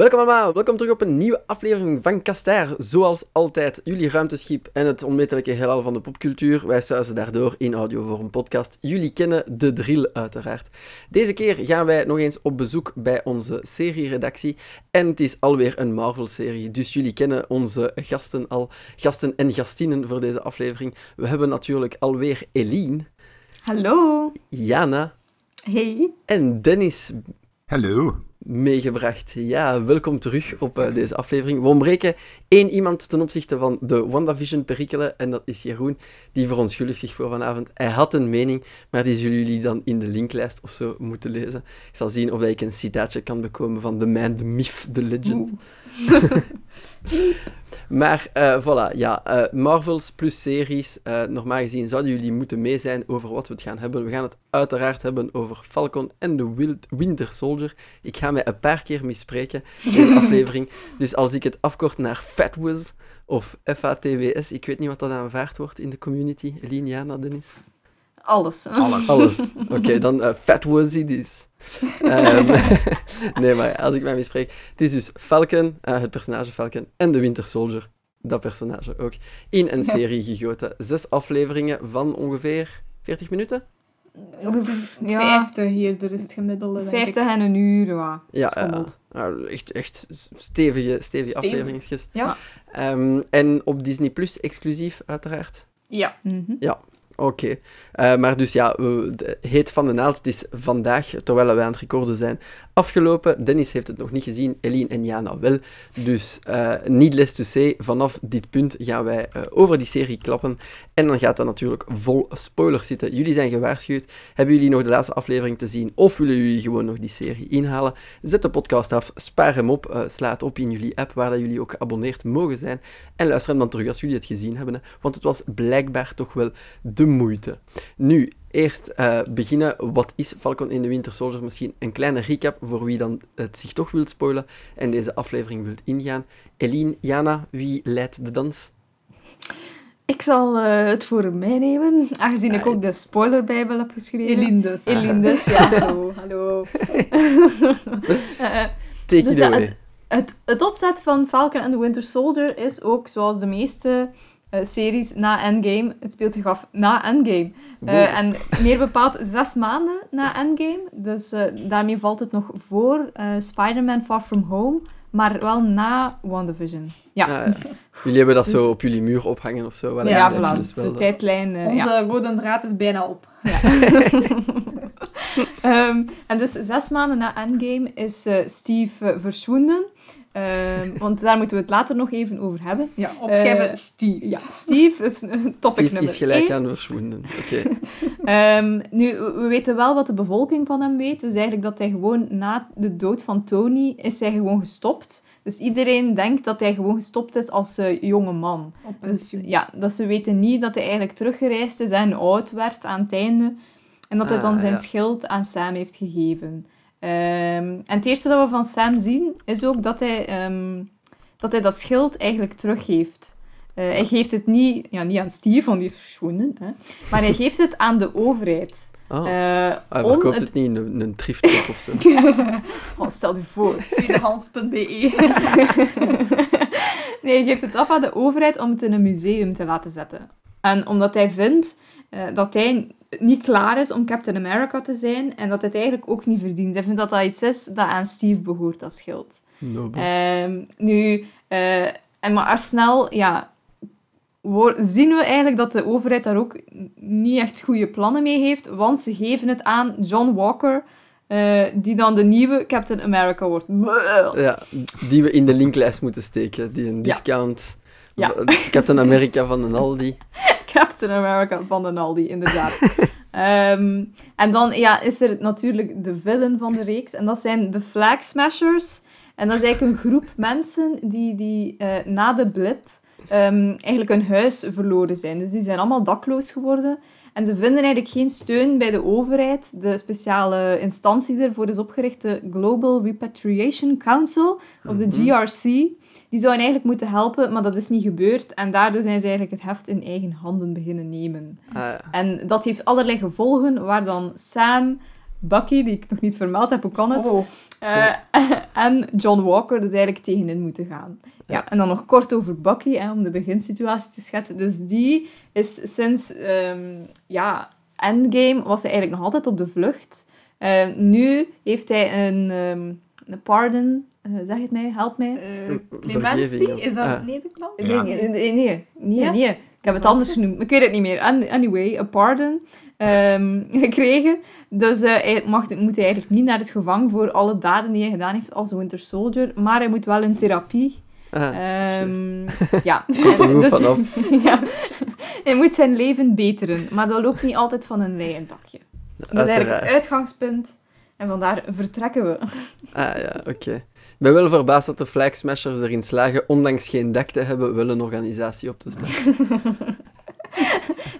Welkom allemaal, welkom terug op een nieuwe aflevering van Kaster. Zoals altijd, jullie ruimteschip en het onmetelijke heelal van de popcultuur. Wij suizen daardoor in audio voor een podcast. Jullie kennen de drill uiteraard. Deze keer gaan wij nog eens op bezoek bij onze serieredactie. En het is alweer een Marvel-serie, dus jullie kennen onze gasten al. Gasten en gastinnen voor deze aflevering. We hebben natuurlijk alweer Eline. Hallo. Jana. Hey. En Dennis Hallo. Meegebracht. Ja, welkom terug op eh, deze aflevering. We ontbreken één iemand ten opzichte van de WandaVision-perikelen, en dat is Jeroen, die verontschuldigt zich voor vanavond. Hij had een mening, maar die zullen jullie dan in de linklijst of zo moeten lezen. Ik zal zien of ik een citaatje kan bekomen van The Man, The Myth, The Legend. Maar uh, voilà, ja, uh, Marvels plus series. Uh, normaal gezien zouden jullie moeten mee zijn over wat we het gaan hebben. We gaan het uiteraard hebben over Falcon en de Winter Soldier. Ik ga mij een paar keer misspreken in deze aflevering. Dus als ik het afkort naar FATWS of FATWS, ik weet niet wat dat aanvaard wordt in de community. Eline, Jana, Dennis? Alles. Alles. Alles. Oké, okay, dan uh, Fat was it is. Um, nee, maar als ik mij misspreek. Het is dus Falcon, uh, het personage Falcon, en de Winter Soldier, dat personage ook, in een serie gegoten. Zes afleveringen van ongeveer 40 minuten? Ja, 50 hier, er is het gemiddelde. 50 en een uur, ja. Ja, uh, echt, echt stevige, stevige Stevig. afleveringetjes. Ja. Um, en op Disney Plus exclusief, uiteraard. Ja. Mm -hmm. Ja, Oké, uh, maar dus ja, heet van de naald, het is vandaag, terwijl we aan het recorden zijn, afgelopen. Dennis heeft het nog niet gezien, Eline en Jana wel. Dus uh, needless to say, vanaf dit punt gaan wij uh, over die serie klappen. En dan gaat dat natuurlijk vol spoilers zitten. Jullie zijn gewaarschuwd. Hebben jullie nog de laatste aflevering te zien? Of willen jullie gewoon nog die serie inhalen? Zet de podcast af, spaar hem op, uh, sla het op in jullie app, waar dat jullie ook geabonneerd mogen zijn. En luister hem dan terug als jullie het gezien hebben. Hè? Want het was blijkbaar toch wel de moeite. Nu, eerst uh, beginnen. Wat is Falcon in de Winter Soldier? Misschien een kleine recap voor wie dan het zich toch wilt spoilen en deze aflevering wilt ingaan. Eline, Jana, wie leidt de dans? Ik zal uh, het voor mij nemen, aangezien ik ook de spoilerbijbel heb geschreven. Elindus. Elindus, ja. Hallo. hallo. uh, Take dus it away. Het, het, het opzet van Falcon and the Winter Soldier is ook, zoals de meeste uh, series na Endgame. Het speelt zich af na Endgame. Uh, en meer bepaald zes maanden na Endgame. Dus uh, daarmee valt het nog voor Spider-Man Far From Home. Maar wel na WandaVision. Ja. Ah, ja. Jullie hebben dat dus... zo op jullie muur ophangen of zo? Ja, voilà. Dus wel de tijdlijn. Onze ja. rode draad is bijna op. Ja. um, en dus zes maanden na Endgame is Steve verswonden. Um, want daar moeten we het later nog even over hebben. Ja, opschrijven uh, Steve. Ja, Steve is een topic Steve nummer is gelijk één. aan verswonden. Oké. Okay. um, nu, we weten wel wat de bevolking van hem weet. Dus eigenlijk dat hij gewoon na de dood van Tony is hij gewoon gestopt. Dus iedereen denkt dat hij gewoon gestopt is als uh, jonge man. Dus ja, dat ze weten niet dat hij eigenlijk teruggereisd is en oud werd aan het einde. En dat hij dan Ah, zijn ja. schild aan Sam heeft gegeven. Um, en het eerste dat we van Sam zien, is ook dat hij, um, dat, hij dat schild eigenlijk teruggeeft. Uh, hij geeft het niet, ja, niet aan Steve, want die is verschwunden. Hè, maar hij geeft het aan de overheid. Oh. Uh, Hij verkoopt het... het niet in een, een thriftshop of zo. oh, stel je voor. Tweedehands.be Nee, hij geeft het af aan de overheid om het in een museum te laten zetten. En omdat hij vindt uh, dat hij niet klaar is om Captain America te zijn en dat hij het eigenlijk ook niet verdient. Hij vindt dat dat iets is dat aan Steve behoort, dat schild. Um, nu, uh, en maar snel, ja, zien we eigenlijk dat de overheid daar ook niet echt goede plannen mee heeft, want ze geven het aan John Walker, uh, die dan de nieuwe Captain America wordt. Ja, die we in de linklijst moeten steken, die een discount... Ja. Captain America van een Aldi. Captain America van de Aldi, inderdaad. um, en dan ja, is er natuurlijk de villain van de reeks. En dat zijn de Flag Smashers. En dat is eigenlijk een groep mensen die, die uh, na de blip um, eigenlijk hun huis verloren zijn. Dus die zijn allemaal dakloos geworden. En ze vinden eigenlijk geen steun bij de overheid. De speciale instantie die ervoor is opgericht, de Global Repatriation Council, of de GRC. Die zouden eigenlijk moeten helpen, maar dat is niet gebeurd. En daardoor zijn ze eigenlijk het heft in eigen handen beginnen nemen. Ah, ja. En dat heeft allerlei gevolgen, waar dan Sam Bucky, die ik nog niet vermeld heb, hoe kan het? Oh. Eh, en John Walker dus eigenlijk tegenin moeten gaan. Ja. Ja. en dan nog kort over Bucky, hè, om de beginsituatie te schetsen. Dus die is sinds ehm, ja, Endgame was hij eigenlijk nog altijd op de vlucht. Eh, nu heeft hij een, ehm, een pardon, eh, zeg het mij, help mij. Vergeving, clementie, is dat Nederlands? Ja. Nee, nee, nee, nee, Ja? nee. Ik heb het anders genoemd. Ik weet het niet meer. An- Anyway, een pardon ehm, gekregen. Dus eh, hij mag, moet hij eigenlijk niet naar het gevangen voor alle daden die hij gedaan heeft als Winter Soldier. Maar hij moet wel in therapie. Ah, Ehm, ja. Er vanaf. ja. Hij moet zijn leven beteren. Maar dat loopt niet altijd van een leien dakje. Dat is eigenlijk het uitgangspunt. En vandaar vertrekken we. Ah ja, oké. Ik ben wel verbaasd dat de Flag Smashers erin slagen, ondanks geen dak te hebben, wel een organisatie op te starten.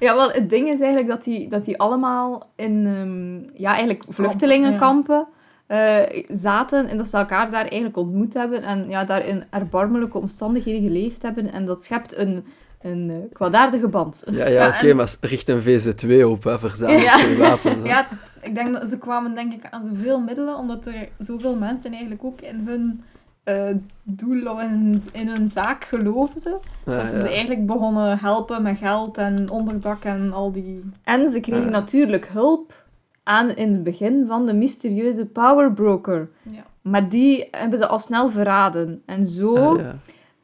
Ja, wel, het ding is eigenlijk dat die, dat die allemaal in ja, eigenlijk vluchtelingenkampen eh, zaten en dat ze elkaar daar eigenlijk ontmoet hebben en ja, daar in erbarmelijke omstandigheden geleefd hebben. En dat schept een, een eh, kwaadaardige band. Ja, ja, Ja, oké, en- maar richt een VZ2 op, hè, verzamel Ja. twee wapens. hè. Ja, ik denk dat ze kwamen denk ik aan zoveel middelen, omdat er zoveel mensen eigenlijk ook in hun eh, doel of in hun, in hun zaak geloofden. Ah, dat ze ja. ze eigenlijk begonnen helpen met geld en onderdak en al die... En ze kregen Ja. natuurlijk hulp aan in het begin van de mysterieuze Power Broker. Ja. Maar die hebben ze al snel verraden. En zo ja.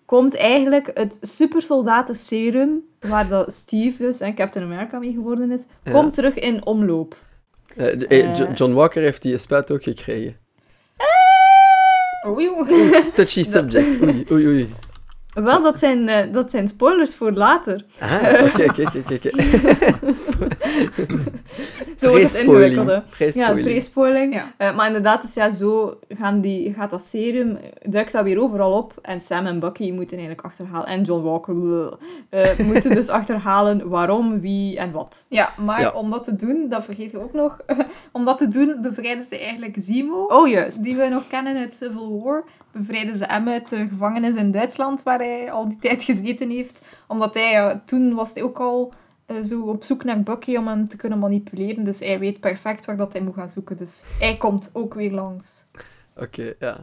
komt eigenlijk het supersoldaten serum, waar dat Steve dus en Captain America mee geworden is, Ja. komt terug in omloop. Eh, de- eh, Eh. Jo- John Walker heeft die spuit ook gekregen. Oei, oei. Touchy subject. Oei, oei, oei. Wel, dat zijn, eh, dat zijn spoilers voor later. Ah, oké, oké, oké. Zo wordt het ingewikkelde. Ja, Pre-spoiling. Ja. Eh, maar inderdaad, dus ja, zo gaan die, gaat dat serum, duikt dat weer overal op. En Sam en Bucky moeten eigenlijk achterhalen. En John Walker eh, moeten dus achterhalen waarom, wie en wat. Ja, maar Ja. om dat te doen, dat vergeet je ook nog, om dat te doen bevrijden ze eigenlijk Zemo. Oh, juist. die we nog kennen uit Civil War, bevrijden ze hem uit de gevangenis in Duitsland, waar hij al die tijd gezeten heeft. Omdat hij, ja, toen was hij ook al eh, zo op zoek naar Bucky om hem te kunnen manipuleren. Dus hij weet perfect waar dat hij moet gaan zoeken. Dus hij komt ook weer langs. Oké, ja.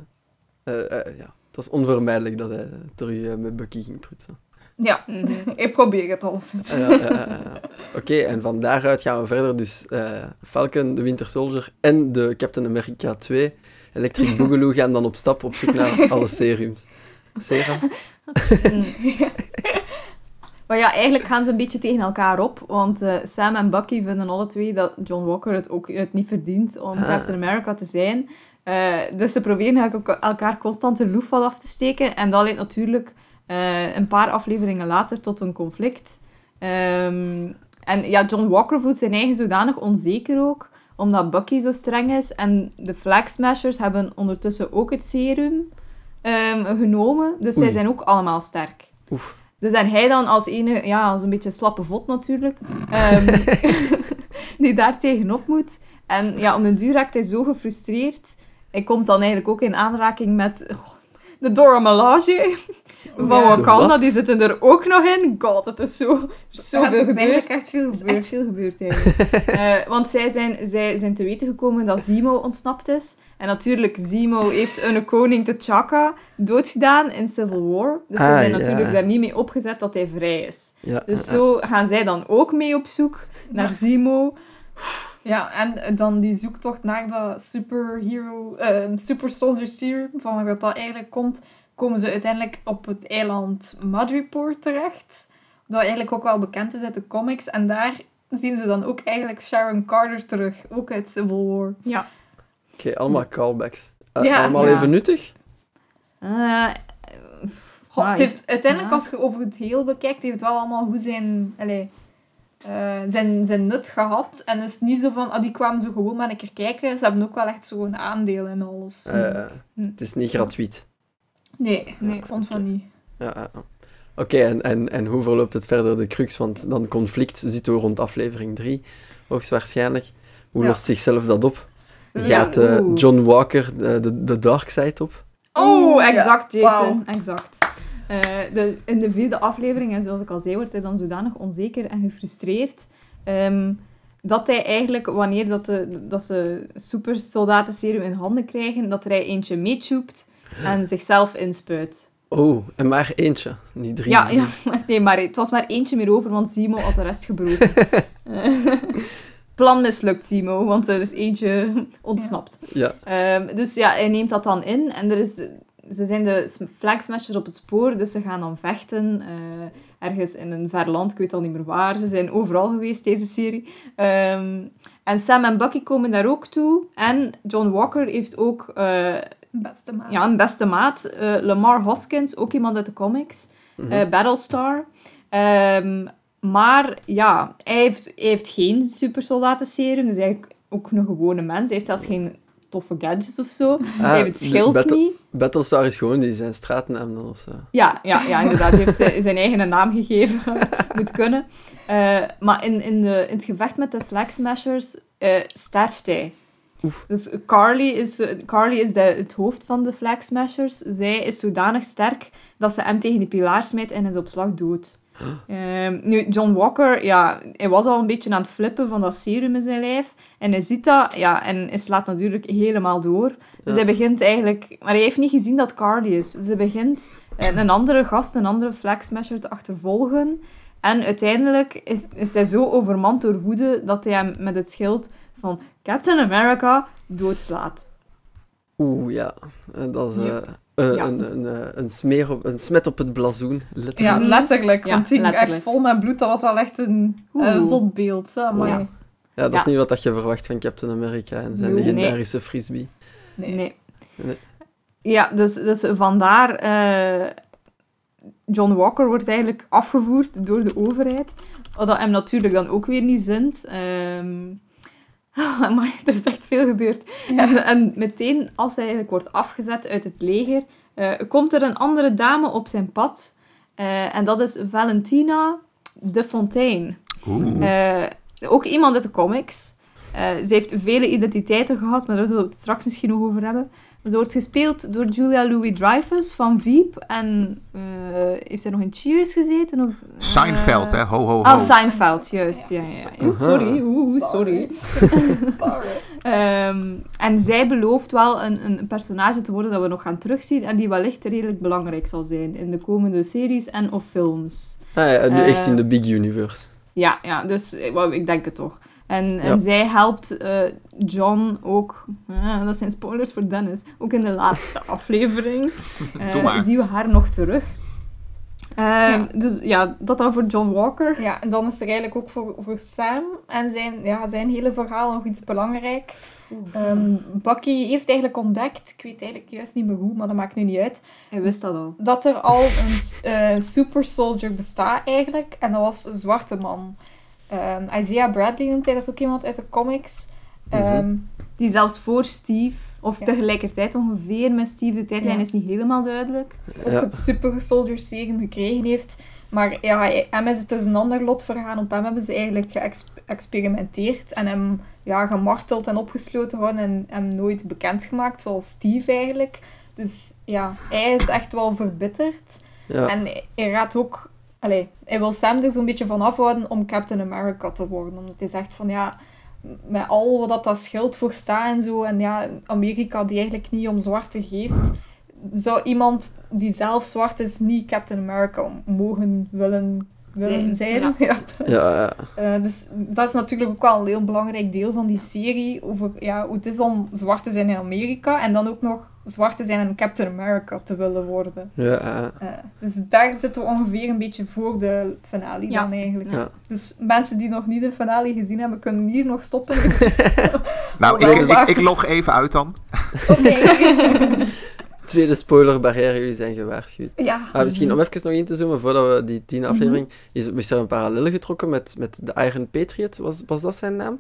Eh, eh, ja. Het was onvermijdelijk dat hij terug met Bucky ging prutsen. Ja, Mhm. ik probeer het al. Ah, ja. Oké, en van daaruit gaan we verder. Dus eh, Falcon, de Winter Soldier en de Captain America 2, Electric Boogaloo, gaan dan op stap op zoek naar alle serums. Serum? Maar ja, eigenlijk gaan ze een beetje tegen elkaar op. Want eh, Sam en Bucky vinden alle twee dat John Walker het ook het niet verdient om Ah. Captain America te zijn. Eh, dus ze proberen elkaar constant de loef af te steken. En dat leidt natuurlijk eh, een paar afleveringen later tot een conflict. Ehm, en ja, John Walker voelt zijn eigen zodanig onzeker ook, omdat Bucky zo streng is. En de Flag Smashers hebben ondertussen ook het serum ehm, genomen. Dus zij zijn ook allemaal sterk. Oef. Dus en hij dan als ene, ja, als een beetje slappe vod natuurlijk, ehm, die daar tegenop moet. En ja, om den duur raakt hij zo gefrustreerd. Hij komt dan eigenlijk ook in aanraking met oh, de Dora Milaje van Ja. Wakanda. wat? Die zitten er ook nog in. God, het is zo, zo Ja, veel het is gebeurd. eigenlijk echt veel Er is gebeurd. echt veel gebeurd eigenlijk. Eh, want zij zijn, zij zijn te weten gekomen dat Zemo ontsnapt is. En natuurlijk, Zemo heeft een koning T'Chaka doodgedaan in Civil War. Dus ze Ah, zijn ja. natuurlijk daar niet mee opgezet dat hij vrij is. Ja, Dus zo gaan zij dan ook mee op zoek naar Ja. Zemo. Ja, en dan die zoektocht naar dat superhero, eh, super soldier serum, van waar dat dat eigenlijk komt, komen ze uiteindelijk op het eiland Madripoor terecht. Dat eigenlijk ook wel bekend is uit de comics. En daar zien ze dan ook eigenlijk Sharon Carter terug, ook uit Civil War. Ja. Oké, allemaal callbacks. Eh, Ja. allemaal Ja. even nuttig? Eh, Goh, Ah, het heeft, uiteindelijk, ja. als je over het heel bekijkt, heeft het wel allemaal hoe zijn, allee, eh, zijn, zijn nut gehad. En het is niet zo van, ah, die kwamen zo gewoon maar een keer kijken. Ze hebben ook wel echt zo'n aandeel in alles. Eh, Hm. het is niet gratuit. Nee, Nee, ik vond van niet. Ja. Oké, en, en, en hoe verloopt het verder, de crux? Want dan conflict zitten we rond aflevering 3, hoogstwaarschijnlijk. Hoe Ja. lost zichzelf dat op? Gaat eh. John Walker de, de, de dark side op? Oh, ja. exact, Jason. Exact. Eh, de, in de vierde aflevering, en zoals ik al zei, wordt hij dan zodanig onzeker en gefrustreerd. ehm, dat hij eigenlijk, wanneer dat, de, dat ze supersoldatenserum in handen krijgen, dat er hij eentje meetjoept en zichzelf inspuit. Oh, en maar eentje, niet drie. Ja, ja, maar- nee, maar het was maar eentje meer over, want Simo had de rest gebroken. Plan mislukt, Simo, want er is eentje ontsnapt. Ja. Ehm, dus ja, hij neemt dat dan in en er is, ze zijn de sm- flag smashers op het spoor, dus ze gaan dan vechten. eh, ergens in een ver land, ik weet al niet meer waar. Ze zijn overal geweest, deze serie. Ehm, en Sam en Bucky komen daar ook toe. En John Walker heeft ook eh, Beste maat. ja, een beste maat, eh, Lamar Hoskins, ook iemand uit de comics. Mhm. eh, Battlestar. Ehm, maar ja, hij heeft, hij heeft geen supersoldatenserum, dus eigenlijk ook een gewone mens. Hij heeft zelfs geen toffe gadgets of zo. hij heeft het schild battle- niet. Battlestar is gewoon die zijn straatnaam dan of zo. Ja, ja, ja, inderdaad. Hij heeft zijn, zijn eigen naam gegeven. Moet kunnen. Eh, maar in, in, de, in het gevecht met de Flag Smashers eh, sterft hij. Dus Carly is, eh, Carly is de, het hoofd van de Flag Smashers. Zij is zodanig sterk dat ze hem tegen die pilaar smijt en is op slag dood. Ehm, nu, John Walker, ja, hij was al een beetje aan het flippen van dat serum in zijn lijf. En hij ziet dat, ja, en hij slaat natuurlijk helemaal door. Dus Ja. hij begint eigenlijk... Maar hij heeft niet gezien dat Carly is. Dus hij begint eh, een andere gast, een andere flag smasher te achtervolgen. En uiteindelijk is, is hij zo overmand door woede dat hij hem met het schild van Captain America doodslaat. Oeh, ja. En dat is eh, Yep. eh, Ja. een, een, eh, een, smeer op, een smet op het blazoen, Ja, letterlijk. letterlijk. Ja, want die ging echt letterlijk. vol met bloed. Dat was wel echt een zot beeld. hè. Ja. Ja, dat is Ja. niet wat dat je verwacht van Captain America en zijn Nee. legendarische frisbee. Nee. Nee. Nee. Ja, dus, dus vandaar... eh, John Walker wordt eigenlijk afgevoerd door de overheid. Wat dat hem natuurlijk dan ook weer niet zint. Maar er is echt veel gebeurd. En, en meteen, als hij eigenlijk wordt afgezet uit het leger, eh, komt er een andere dame op zijn pad. Eh, en dat is Valentina de Fontaine. Oeh. Eh, ook iemand uit de comics. Eh, ze heeft vele identiteiten gehad, maar daar zullen we het straks misschien nog over hebben. Ze wordt gespeeld door Julia Louis-Dreyfus van Veep. En eh, heeft zij nog in Cheers gezeten? Of, eh, Seinfeld, hè? Ho, ho, ho. Oh, Seinfeld, juist. Ja, ja. Sorry, oeh, sorry. Ehm, en zij belooft wel een, een personage te worden dat we nog gaan terugzien en die wellicht redelijk belangrijk zal zijn in de komende series en of films. Ah ja, nu Eh, echt in de big universe. Ja, ja dus eh, ik denk het toch. En, en Ja. zij helpt eh, John ook, dat zijn spoilers voor Dennis, ook in de laatste aflevering eh, Doe maar. zien we haar nog terug. Ehm, Dus ja, dat dan voor John Walker. Ja, en dan is er eigenlijk ook voor, voor Sam en zijn, ja, zijn hele verhaal nog iets belangrijk. Ehm, Bucky heeft eigenlijk ontdekt, ik weet eigenlijk juist niet meer hoe, maar dat maakt nu niet uit, Hij wist dat al. dat er al een eh, super soldier bestaat eigenlijk. En dat was een zwarte man. Ehm, Isaiah Bradley noemt hij, dat is ook iemand uit de comics. Ehm, Die zelfs voor Steve, of Ja. tegelijkertijd ongeveer met Steve, de tijdlijn Ja. is niet helemaal duidelijk. ook Ja. het super soldier serum gekregen heeft. Maar ja, hij- hem is het dus een ander lot vergaan. Op hem hebben ze eigenlijk geëxperimenteerd en hem ja, gemarteld en opgesloten gehouden en hem nooit bekendgemaakt, zoals Steve eigenlijk. Dus ja, hij is echt wel verbitterd. Ja. En hij- hij gaat ook... Allee, hij wil Sam er zo'n beetje van afhouden om Captain America te worden. Omdat hij zegt van ja, met al wat dat, dat schild voor staat en zo, en ja, Amerika die eigenlijk niet om zwarte geeft, zou iemand die zelf zwart is niet Captain America mogen willen, willen Zijn, zijn. ja. Ja. Ja, ja. Eh, dus dat is natuurlijk ook wel een heel belangrijk deel van die serie. Over ja, hoe het is om zwart te zijn in Amerika. En dan ook nog zwart te zijn en Captain America te willen worden. ja, ja. Eh, dus daar zitten we ongeveer een beetje voor de finale Ja. dan eigenlijk. Ja. Dus mensen die nog niet de finale gezien hebben, kunnen hier nog stoppen. Nou, ik, ik, log even uit dan. Oké. Tweede spoilerbarrière, jullie zijn gewaarschuwd. ja. Ah, misschien om even nog in te zoomen, voordat we die tiende aflevering... Is, is er een parallel getrokken met, met de Iron Patriot? Was, was dat zijn naam?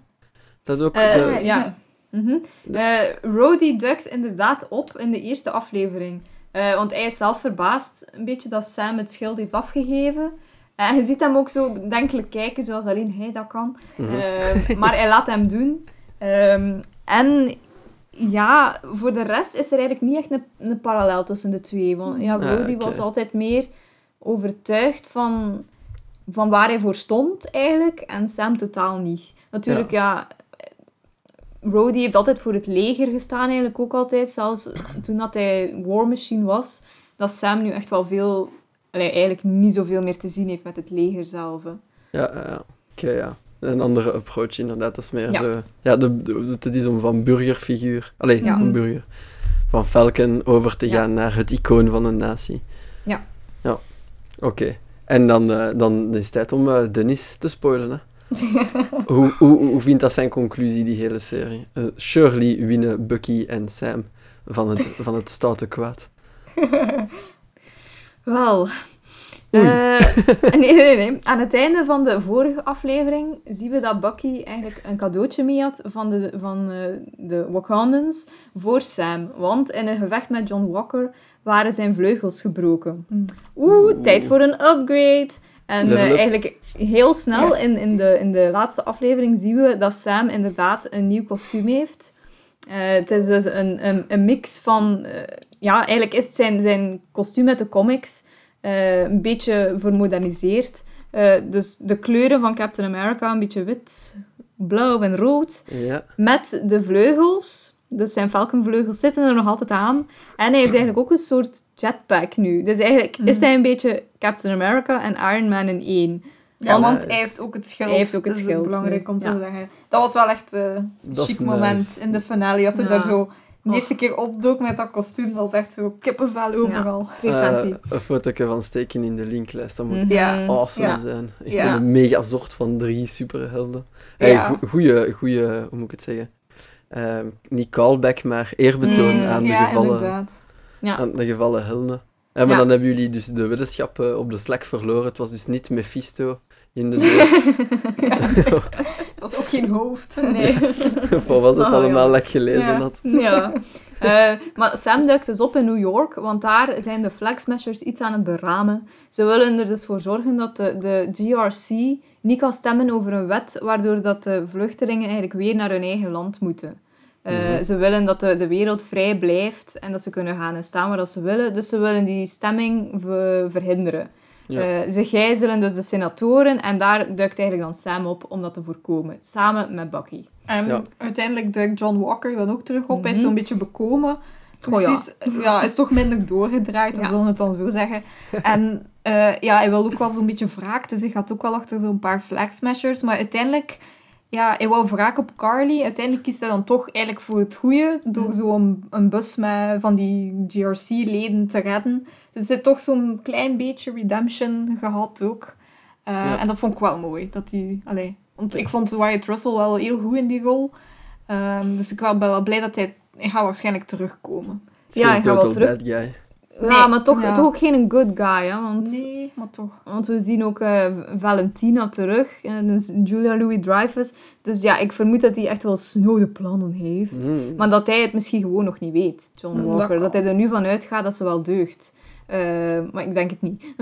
Dat ook Eh, de... ja. Mhm. Eh, Rhodey duikt inderdaad op in de eerste aflevering. Eh, want hij is zelf verbaasd een beetje dat Sam het schild heeft afgegeven. En je ziet hem ook zo bedenkelijk kijken, zoals alleen hij dat kan. Mhm. Eh, maar hij laat hem doen. Ehm, en ja, voor de rest is er eigenlijk niet echt een, een parallel tussen de twee. Want ja, Ah, was altijd meer overtuigd van, van waar hij voor stond, eigenlijk. En Sam totaal niet. Natuurlijk, ja... Rhodey heeft altijd voor het leger gestaan, eigenlijk ook altijd. Zelfs toen dat hij War Machine was. Dat Sam nu echt wel veel... allee, eigenlijk niet zoveel meer te zien heeft met het leger zelf. hè. Ja, ja, ja. oké, ja. Een andere approach, inderdaad. Dat is meer Ja. zo... Ja, de, de, het is om van burgerfiguur... Allee, Ja. van burger. Van Falcon over te gaan naar het icoon van een natie. Ja. Ja, oké. En dan, eh, dan is het tijd om eh, Dennis te spoilen, hè. hoe, hoe, hoe vindt dat zijn conclusie, die hele serie? Eh, Shirley winnen Bucky en Sam van het, van het stoute kwaad. Wel. Eh, nee, nee, nee. Aan het einde van de vorige aflevering zien we dat Bucky eigenlijk een cadeautje mee had van de, van, eh, de Wakandans voor Sam. Want in een gevecht met John Walker waren zijn vleugels gebroken. Hmm. Oeh, tijd voor een upgrade. En eh, eigenlijk heel snel Ja. in, in, de, in de laatste aflevering zien we dat Sam inderdaad een nieuw kostuum heeft. Eh, het is dus een, een, een mix van... eh, ja, eigenlijk is het zijn, zijn kostuum uit de comics eh, een beetje vermoderniseerd. Eh, dus de kleuren van Captain America, een beetje wit, blauw en rood. Ja. Met de vleugels. Dus zijn Falcon-vleugels zitten er nog altijd aan. En hij heeft eigenlijk ook een soort jetpack nu. Dus eigenlijk is Mhm. hij een beetje Captain America en Iron Man in één. Ja, Want- want hij heeft ook het schild. Hij heeft ook het dat is schild, belangrijk om te ja. zeggen. Dat was wel echt eh, een Dat is chic moment nice. in de finale. Als hij Ja. daar zo de eerste keer opdook met dat kostuum, dat was echt zo kippenvel overal. Eh, een fotootje van steken in de linklijst. Dat moet Mhm. Ja. awesome Ja. zijn. Echt Ja. een mega soort van drie superhelden. Hey, Ja. go- goeie, goeie, hoe moet ik het zeggen? Ehm, niet callback, maar eerbetoon Mm, aan, de ja, gevallen. Ja. aan de gevallen helden. En maar dan hebben jullie dus de weddenschap eh, op de Slack verloren. Het was dus niet Mephisto in de doos. Het was ook geen hoofd. Nee. of wat was het Oh, allemaal dat ik gelezen Ja. had? Ja. Eh, maar Sam duikt dus op in New York, want daar zijn de Flag Smashers iets aan het beramen. Ze willen er dus voor zorgen dat de, de GRC niet kan stemmen over een wet, waardoor dat de vluchtelingen eigenlijk weer naar hun eigen land moeten. Eh, Mhm. Ze willen dat de, de wereld vrij blijft en dat ze kunnen gaan en staan waar dat ze willen. Dus ze willen die stemming ver- verhinderen. Ja. Eh, ze gijzelen dus de senatoren en daar duikt eigenlijk dan Sam op om dat te voorkomen. Samen met Bucky. En Ja. uiteindelijk duikt John Walker dan ook terug op. Hij is Mhm. zo'n beetje bekomen. Oh ja. Precies. ja. is toch minder doorgedraaid, we zullen het dan zo zeggen. En eh, ja, hij wil ook wel zo'n beetje wraak, dus hij gaat ook wel achter zo'n paar flag smashers. Maar uiteindelijk, ja, hij wou wraak op Carly. Uiteindelijk kiest hij dan toch eigenlijk voor het goede, door Mhm. zo'n een bus met van die GRC-leden te redden. Dus er zit toch zo'n klein beetje redemption gehad ook. Eh, Ja. En dat vond ik wel mooi. Dat hij, allee, want ik vond Wyatt Russell wel heel goed in die rol. Ehm, dus ik ben wel blij dat hij... Hij gaat waarschijnlijk terugkomen. Ja, hij gaat wel terug. bad guy. Ja, maar toch, ja. toch ook geen good guy, hè? Want, Nee, maar toch. want we zien ook eh, Valentina terug, en dus Julia Louis-Dreyfus. Dus ja, ik vermoed dat hij echt wel snode plannen heeft. Mm. Maar dat hij het misschien gewoon nog niet weet, John Dat Walker. kan. Dat, hij er nu van uitgaat dat ze wel deugt. Eh, maar ik denk het niet.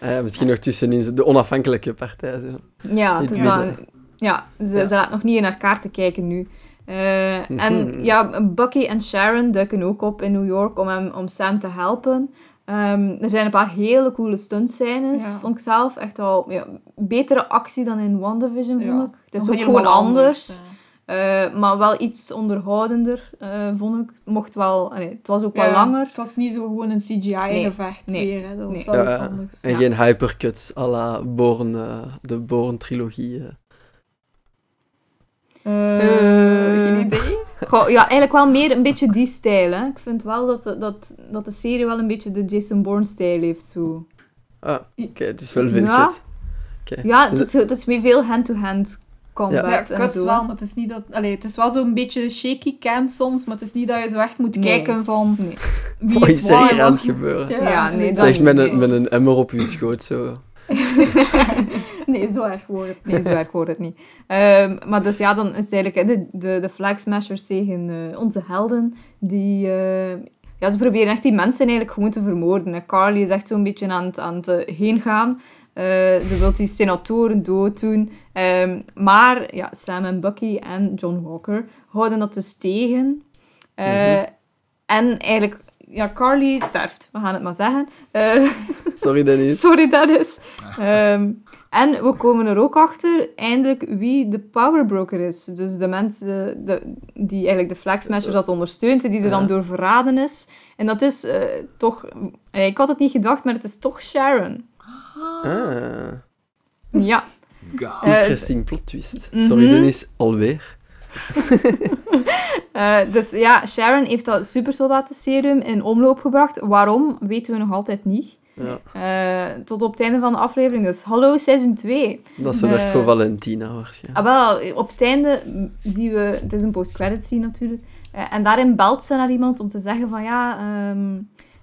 Eh, misschien nog tussenin de onafhankelijke partij. Zo. ja, Niet het is wel- weten. ja, ze, Ja. ze laat nog niet in haar kaarten kijken nu. Eh, Mhm. En ja, Bucky en Sharon duiken ook op in New York om, hem, om Sam te helpen. Ehm, er zijn een paar hele coole stuntscènes, Ja. vond ik zelf. Echt wel ja, betere actie dan in WandaVision, Ja, vond ik. Het is Nog ook gewoon anders. ja. Eh, maar wel iets onderhoudender, eh, vond ik. Mocht wel, allee, het was ook Ja, wel langer. Het was niet zo gewoon een CGI-gevecht Nee, weer. Hè. Dat was nee. wel Ja, iets ja. anders. En Ja. geen hypercuts à la Born, eh, de Born-trilogie. geen idee. Goh, ja, eigenlijk wel meer een beetje die stijl. Hè. Ik vind wel dat de, dat, dat de serie wel een beetje de Jason Bourne-stijl heeft. Zo. Ah, oké, dus wel veel Ja. kut. Oké. Ja, het Is het is meer veel hand-to-hand combat Ja, en zo. wel, maar het is niet dat... Allee, het is wel zo'n beetje shaky cam soms, maar het is niet dat je zo echt moet Nee. kijken van Nee. wie Wat is er waar. hier aan het gebeuren? Ja, Ja, nee, dat Zeg, met niet, een, met een emmer op je schoot, zo. nee, zo erg wordt het. Nee, zo erg hoort het niet. Ehm, maar dus ja, dan is het eigenlijk hè, de, de, de Flag Smashers tegen eh, onze helden. Die, eh, ja, ze proberen echt die mensen eigenlijk gewoon te vermoorden. hè. Carly is echt zo'n beetje aan het, aan het eh, heen gaan. Eh, ze wil die senatoren dood doen. Ehm, maar ja, Sam en Bucky en John Walker houden dat dus tegen. Eh, Mhm. En eigenlijk, ja, Carly sterft. We gaan het maar zeggen. Eh, Sorry, Dennis. Sorry, Dennis. Ehm, en we komen er ook achter, eindelijk, wie de powerbroker is. Dus de mensen de, die eigenlijk de Flag Smashers dat ondersteunt en die er dan door verraden is. En dat is eh, toch... Ik had het niet gedacht, maar het is toch Sharon. Ah, Ja. God. Eh, interesting plot twist. Sorry, mhm. Dennis, alweer. Eh, dus ja, Sharon heeft dat supersoldatenserum in omloop gebracht. Waarom, weten we nog altijd niet. Ja, Eh, tot op het einde van de aflevering. Dus hallo, seizoen 2. dat zorgt Eh, voor Valentina waarschijnlijk. Ah, wel, op het einde zien we... Het is een post-credit scene natuurlijk. Eh, en daarin belt ze naar iemand om te zeggen van ja... ehm,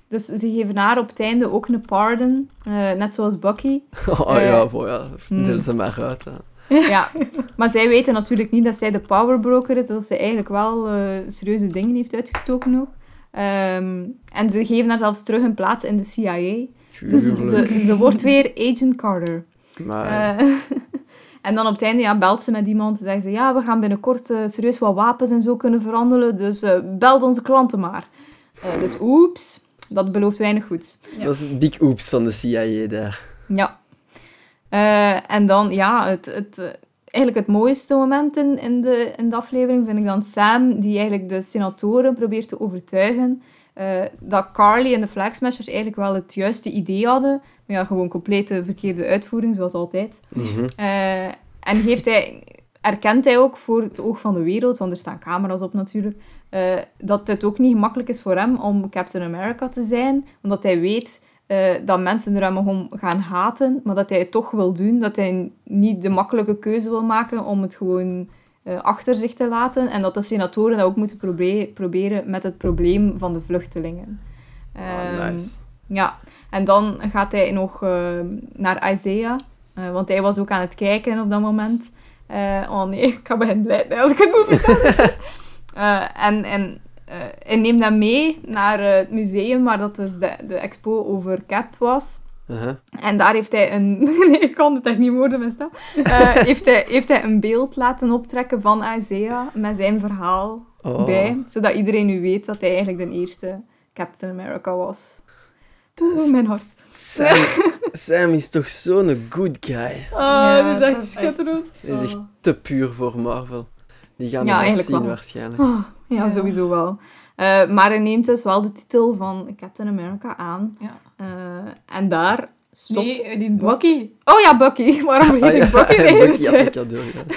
dus ze geven haar op het einde ook een pardon. eh, net zoals Bucky. Oh eh, ja, voor ja, hmm. deel ze maar uit. Hè. Ja, maar zij weten natuurlijk niet dat zij de powerbroker is, dat ze eigenlijk wel eh, serieuze dingen heeft uitgestoken ook. Ehm, en ze geven haar zelfs terug een plaats in de CIA. Dus Tuurlijk. ze, ze wordt weer Agent Carter. Eh, en dan op het einde ja, belt ze met iemand en zegt ze, ja, we gaan binnenkort eh, serieus wat wapens en zo kunnen verhandelen, dus eh belt onze klanten maar. Eh, dus oeps, dat belooft weinig goeds. Ja. dat is een big oeps van de CIA daar. Ja. Eh, en dan, ja, het, het, eh, eigenlijk het mooiste moment in, in, de, in de aflevering vind ik dan Sam, die eigenlijk de senatoren probeert te overtuigen eh, dat Carly en de Flag Smashers eigenlijk wel het juiste idee hadden. Maar ja, gewoon complete verkeerde uitvoering, zoals altijd. Mhm. Eh, en heeft hij, erkent hij ook voor het oog van de wereld, want er staan camera's op natuurlijk, eh, dat het ook niet gemakkelijk is voor hem om Captain America te zijn, omdat hij weet eh, dat mensen er hem om gaan haten, maar dat hij het toch wil doen, dat hij niet de makkelijke keuze wil maken om het gewoon eh, achter zich te laten en dat de senatoren dat ook moeten probe- proberen met het probleem van de vluchtelingen. Ah, Ehm, nice. ja, en dan gaat hij nog naar Isaiah, want hij was ook aan het kijken op dat moment. Oh nee, ik ga beginnen blijven als ik het moet vertellen. Eh, en en eh, hij neemt hem mee naar eh, het museum waar dat dus de, de expo over Cap was. Uh-huh. En daar heeft hij een... Nee, ik kan het echt niet. Eh, heeft, hij, heeft hij een beeld laten optrekken van Isaiah met zijn verhaal Oh. bij. Zodat iedereen nu weet dat hij eigenlijk de eerste Captain America was. Oeh, mijn hart. Sam, Sam is toch zo'n good guy. Oh, Ja, dat is dat echt is echt- schitterend. Hij is echt Oh. te puur voor Marvel. Die gaan Ja, eigenlijk zien wel. waarschijnlijk. Oh, ja, Ja. sowieso wel. Eh, maar hij neemt dus wel de titel van Captain America aan. Ja. Eh, en daar stopt... Nee, eh, die? Bucky. Oh ja, Bucky. Waarom Ah, ja, ik Bucky hele Bucky had ik al door, ja.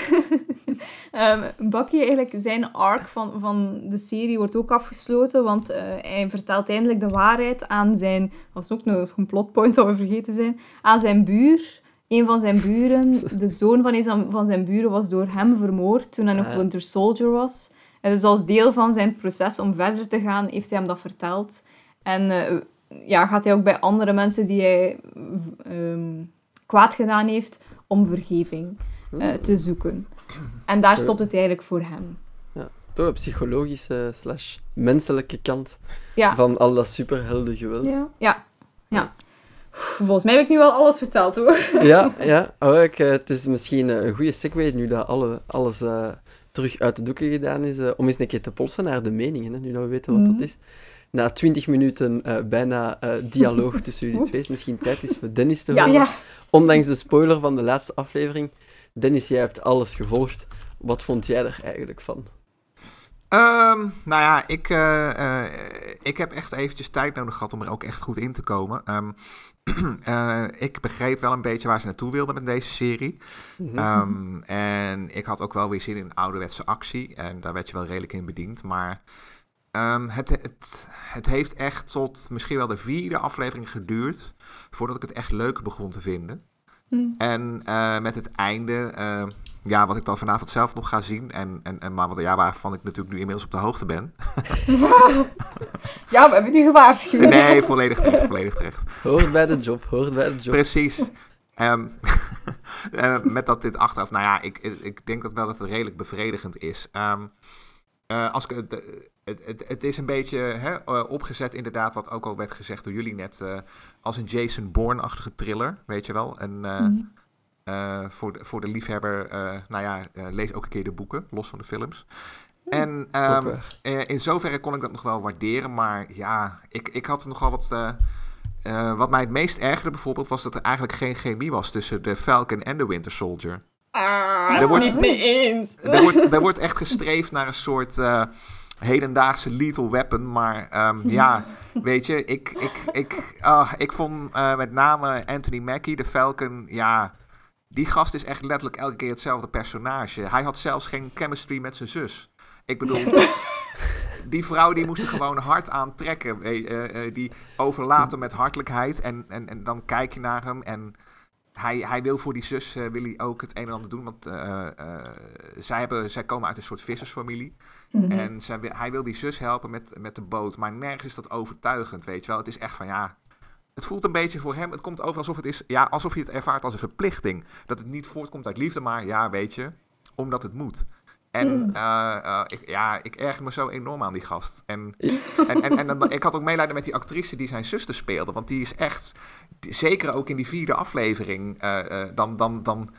Ehm, Bucky, eigenlijk, zijn arc van, van de serie wordt ook afgesloten, want eh, hij vertelt eindelijk de waarheid aan zijn, dat is ook nog een plotpoint dat we vergeten zijn, aan zijn buur. Een van zijn buren, de zoon van een van- zijn buren, was door hem vermoord toen hij nog Ah. Winter Soldier was. En dus als deel van zijn proces om verder te gaan, heeft hij hem dat verteld. En eh, ja, gaat hij ook bij andere mensen die hij ehm, kwaad gedaan heeft, om vergeving eh, te zoeken. En daar stopt het eigenlijk voor hem. Toch een psychologische slash menselijke kant Ja. van al dat superhelden geweld. Ja. ja. ja. Volgens mij heb ik nu wel alles verteld hoor. Ja, ja. Oh, ik, eh, het is misschien eh, een goede segue nu dat alle, alles eh, terug uit de doeken gedaan is, om eens een keer te polsen naar de meningen, hè, nu dat we weten wat Mhm. dat is. Na twintig minuten eh, bijna eh, dialoog tussen jullie twee, is misschien tijd is voor Dennis te Ja, horen. ja. Ondanks de spoiler van de laatste aflevering. Dennis, jij hebt alles gevolgd. Wat vond jij er eigenlijk van? Ehm, nou ja, ik, eh, eh, ik heb echt eventjes tijd nodig gehad om er ook echt goed in te komen. Ehm, eh, ik begreep wel een beetje waar ze naartoe wilden met deze serie. Mhm. Ehm, en ik had ook wel weer zin in ouderwetse actie. En daar werd je wel redelijk in bediend. Maar ehm, het, het, het heeft echt tot misschien wel de vierde aflevering geduurd. voordat ik het echt leuk begon te vinden. Mm. En eh, met het einde, eh, ja, wat ik dan vanavond zelf nog ga zien. En, en, en maar wat, ja, waarvan ik natuurlijk nu inmiddels op de hoogte ben. Ja, we hebben die gewaarschuwd. Nee, volledig terecht, volledig terecht. Hoort bij de job, hoort bij de job. Precies. Ehm, eh, met dat dit achteraf, nou ja, ik, ik denk dat wel dat het redelijk bevredigend is. Ehm, eh, als ik, het, het, het, het is een beetje hè, eh, opgezet, inderdaad, wat ook al werd gezegd door jullie net, eh, als een Jason Bourne-achtige thriller, weet je wel. En eh, Mhm. eh, voor, de, voor de liefhebber, eh, nou ja, lees ook een keer de boeken, los van de films. En ehm, eh, in zoverre kon ik dat nog wel waarderen, maar ja, ik, ik had nogal wat. wat mij het meest ergerde bijvoorbeeld was dat er eigenlijk geen chemie was tussen de Falcon en de Winter Soldier. Ah, Er wordt- niet mee eens. Er wordt, er wordt echt gestreefd naar een soort eh, hedendaagse lethal weapon. Maar ehm, ja, weet je, ik, ik, ik, ah, ik vond eh, met name Anthony Mackie, de Falcon, ja, die gast is echt letterlijk elke keer hetzelfde personage. Hij had zelfs geen chemistry met zijn zus. Ik bedoel, die vrouw die moest er gewoon hard aan trekken. Eh, eh, die overlaat hem met hartelijkheid en, en, en dan kijk je naar hem en hij, hij wil voor die zus eh, wil hij ook het een en ander doen. Want eh, eh, zij, hebben, zij komen uit een soort vissersfamilie. Mhm. En zij, hij wil die zus helpen met, met de boot. Maar nergens is dat overtuigend, weet je wel. Het is echt van ja... Het voelt een beetje voor hem, het komt over alsof het is, ja, alsof je het ervaart als een verplichting. Dat het niet voortkomt uit liefde, maar ja, weet je, omdat het moet. En eh, eh, ik, ja, ik erger me zo enorm aan die gast. En, en, en, en dan, ik had ook meelijden met die actrice die zijn zuster speelde. Want die is echt, die- zeker ook in die vierde aflevering, eh, dan, dan, dan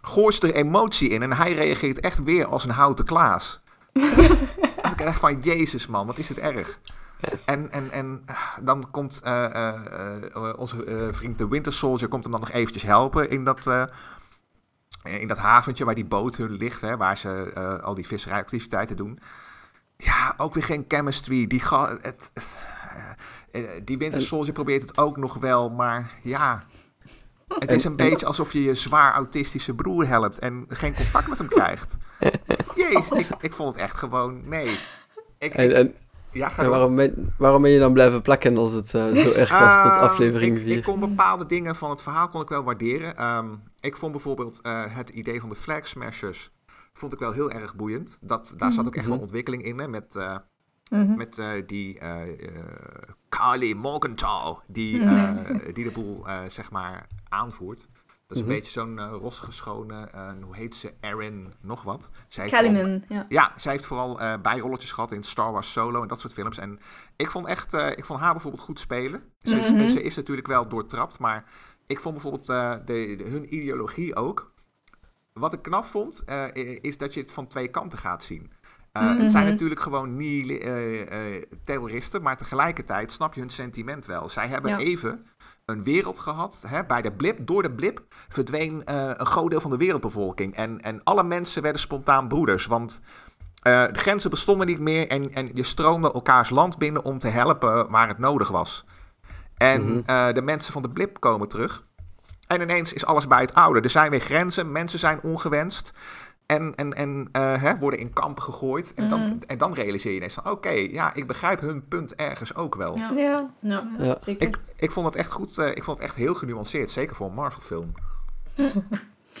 gooit er emotie in. En hij reageert echt weer als een houten Klaas. ik echt van, jezus man, wat is het erg. En, en, en ah, dan komt onze vriend de Winter Soldier komt hem dan nog eventjes helpen in dat, in dat haventje waar die boot hun ligt, hè, waar ze eh, al die visserijactiviteiten doen. Ja, ook weer geen chemistry. Die, ga, het, het, eh, eh, die Winter Soldier probeert het ook nog wel, maar ja... Het is een en- beetje alsof je je zwaar autistische broer helpt en geen contact met hem krijgt. Jezus, ik, ik vond het echt gewoon, nee. Ik, En, ik- en, ja, ga en door. waarom, ben, waarom ben je dan blijven plakken als het zo erg was tot Ehm, aflevering ik, 4? Ik kon bepaalde dingen van het verhaal kon ik wel waarderen. Ehm, ik vond bijvoorbeeld eh, het idee van de flag smashers vond ik wel heel erg boeiend. Dat, daar zat ook echt wel Mhm. ontwikkeling in. Hè, met eh, Mhm. met eh, die Kali Morgenthau, die, Mhm. die de boel zeg maar aanvoert. Dat is een beetje zo'n rossige schone, eh, hoe heet ze, Erin nog wat. Zij ja. ja, zij heeft vooral bijrolletjes gehad in Star Wars Solo en dat soort films. En ik vond, echt, ik vond haar bijvoorbeeld goed spelen. Ze, is- ze is natuurlijk wel doortrapt, maar ik vond bijvoorbeeld eh, de, de- hun ideologie ook. Wat ik knap vond, eh, is dat je het van twee kanten gaat zien. Eh, Het zijn Mhm. natuurlijk gewoon niet terroristen, maar tegelijkertijd snap je hun sentiment wel. Zij hebben Ja. even een wereld gehad. Hè, bij de blip, door de blip, verdween een groot deel van de wereldbevolking. En, en alle mensen werden spontaan broeders. Want de grenzen bestonden niet meer en, en je stroomde elkaars land binnen om te helpen waar het nodig was. En Mhm. eh, de mensen van de blip komen terug. En ineens is alles bij het oude. Er zijn weer grenzen, mensen zijn ongewenst. En, en, en eh, hè, worden in kampen gegooid. En, Mhm. dan, en dan realiseer je ineens van... Oké, ja, ik begrijp hun punt ergens ook wel. Ja. Ja, ja, Ja. zeker. Ik, ik vond het echt goed. eh, ik vond het echt heel genuanceerd. Zeker voor een Marvel film.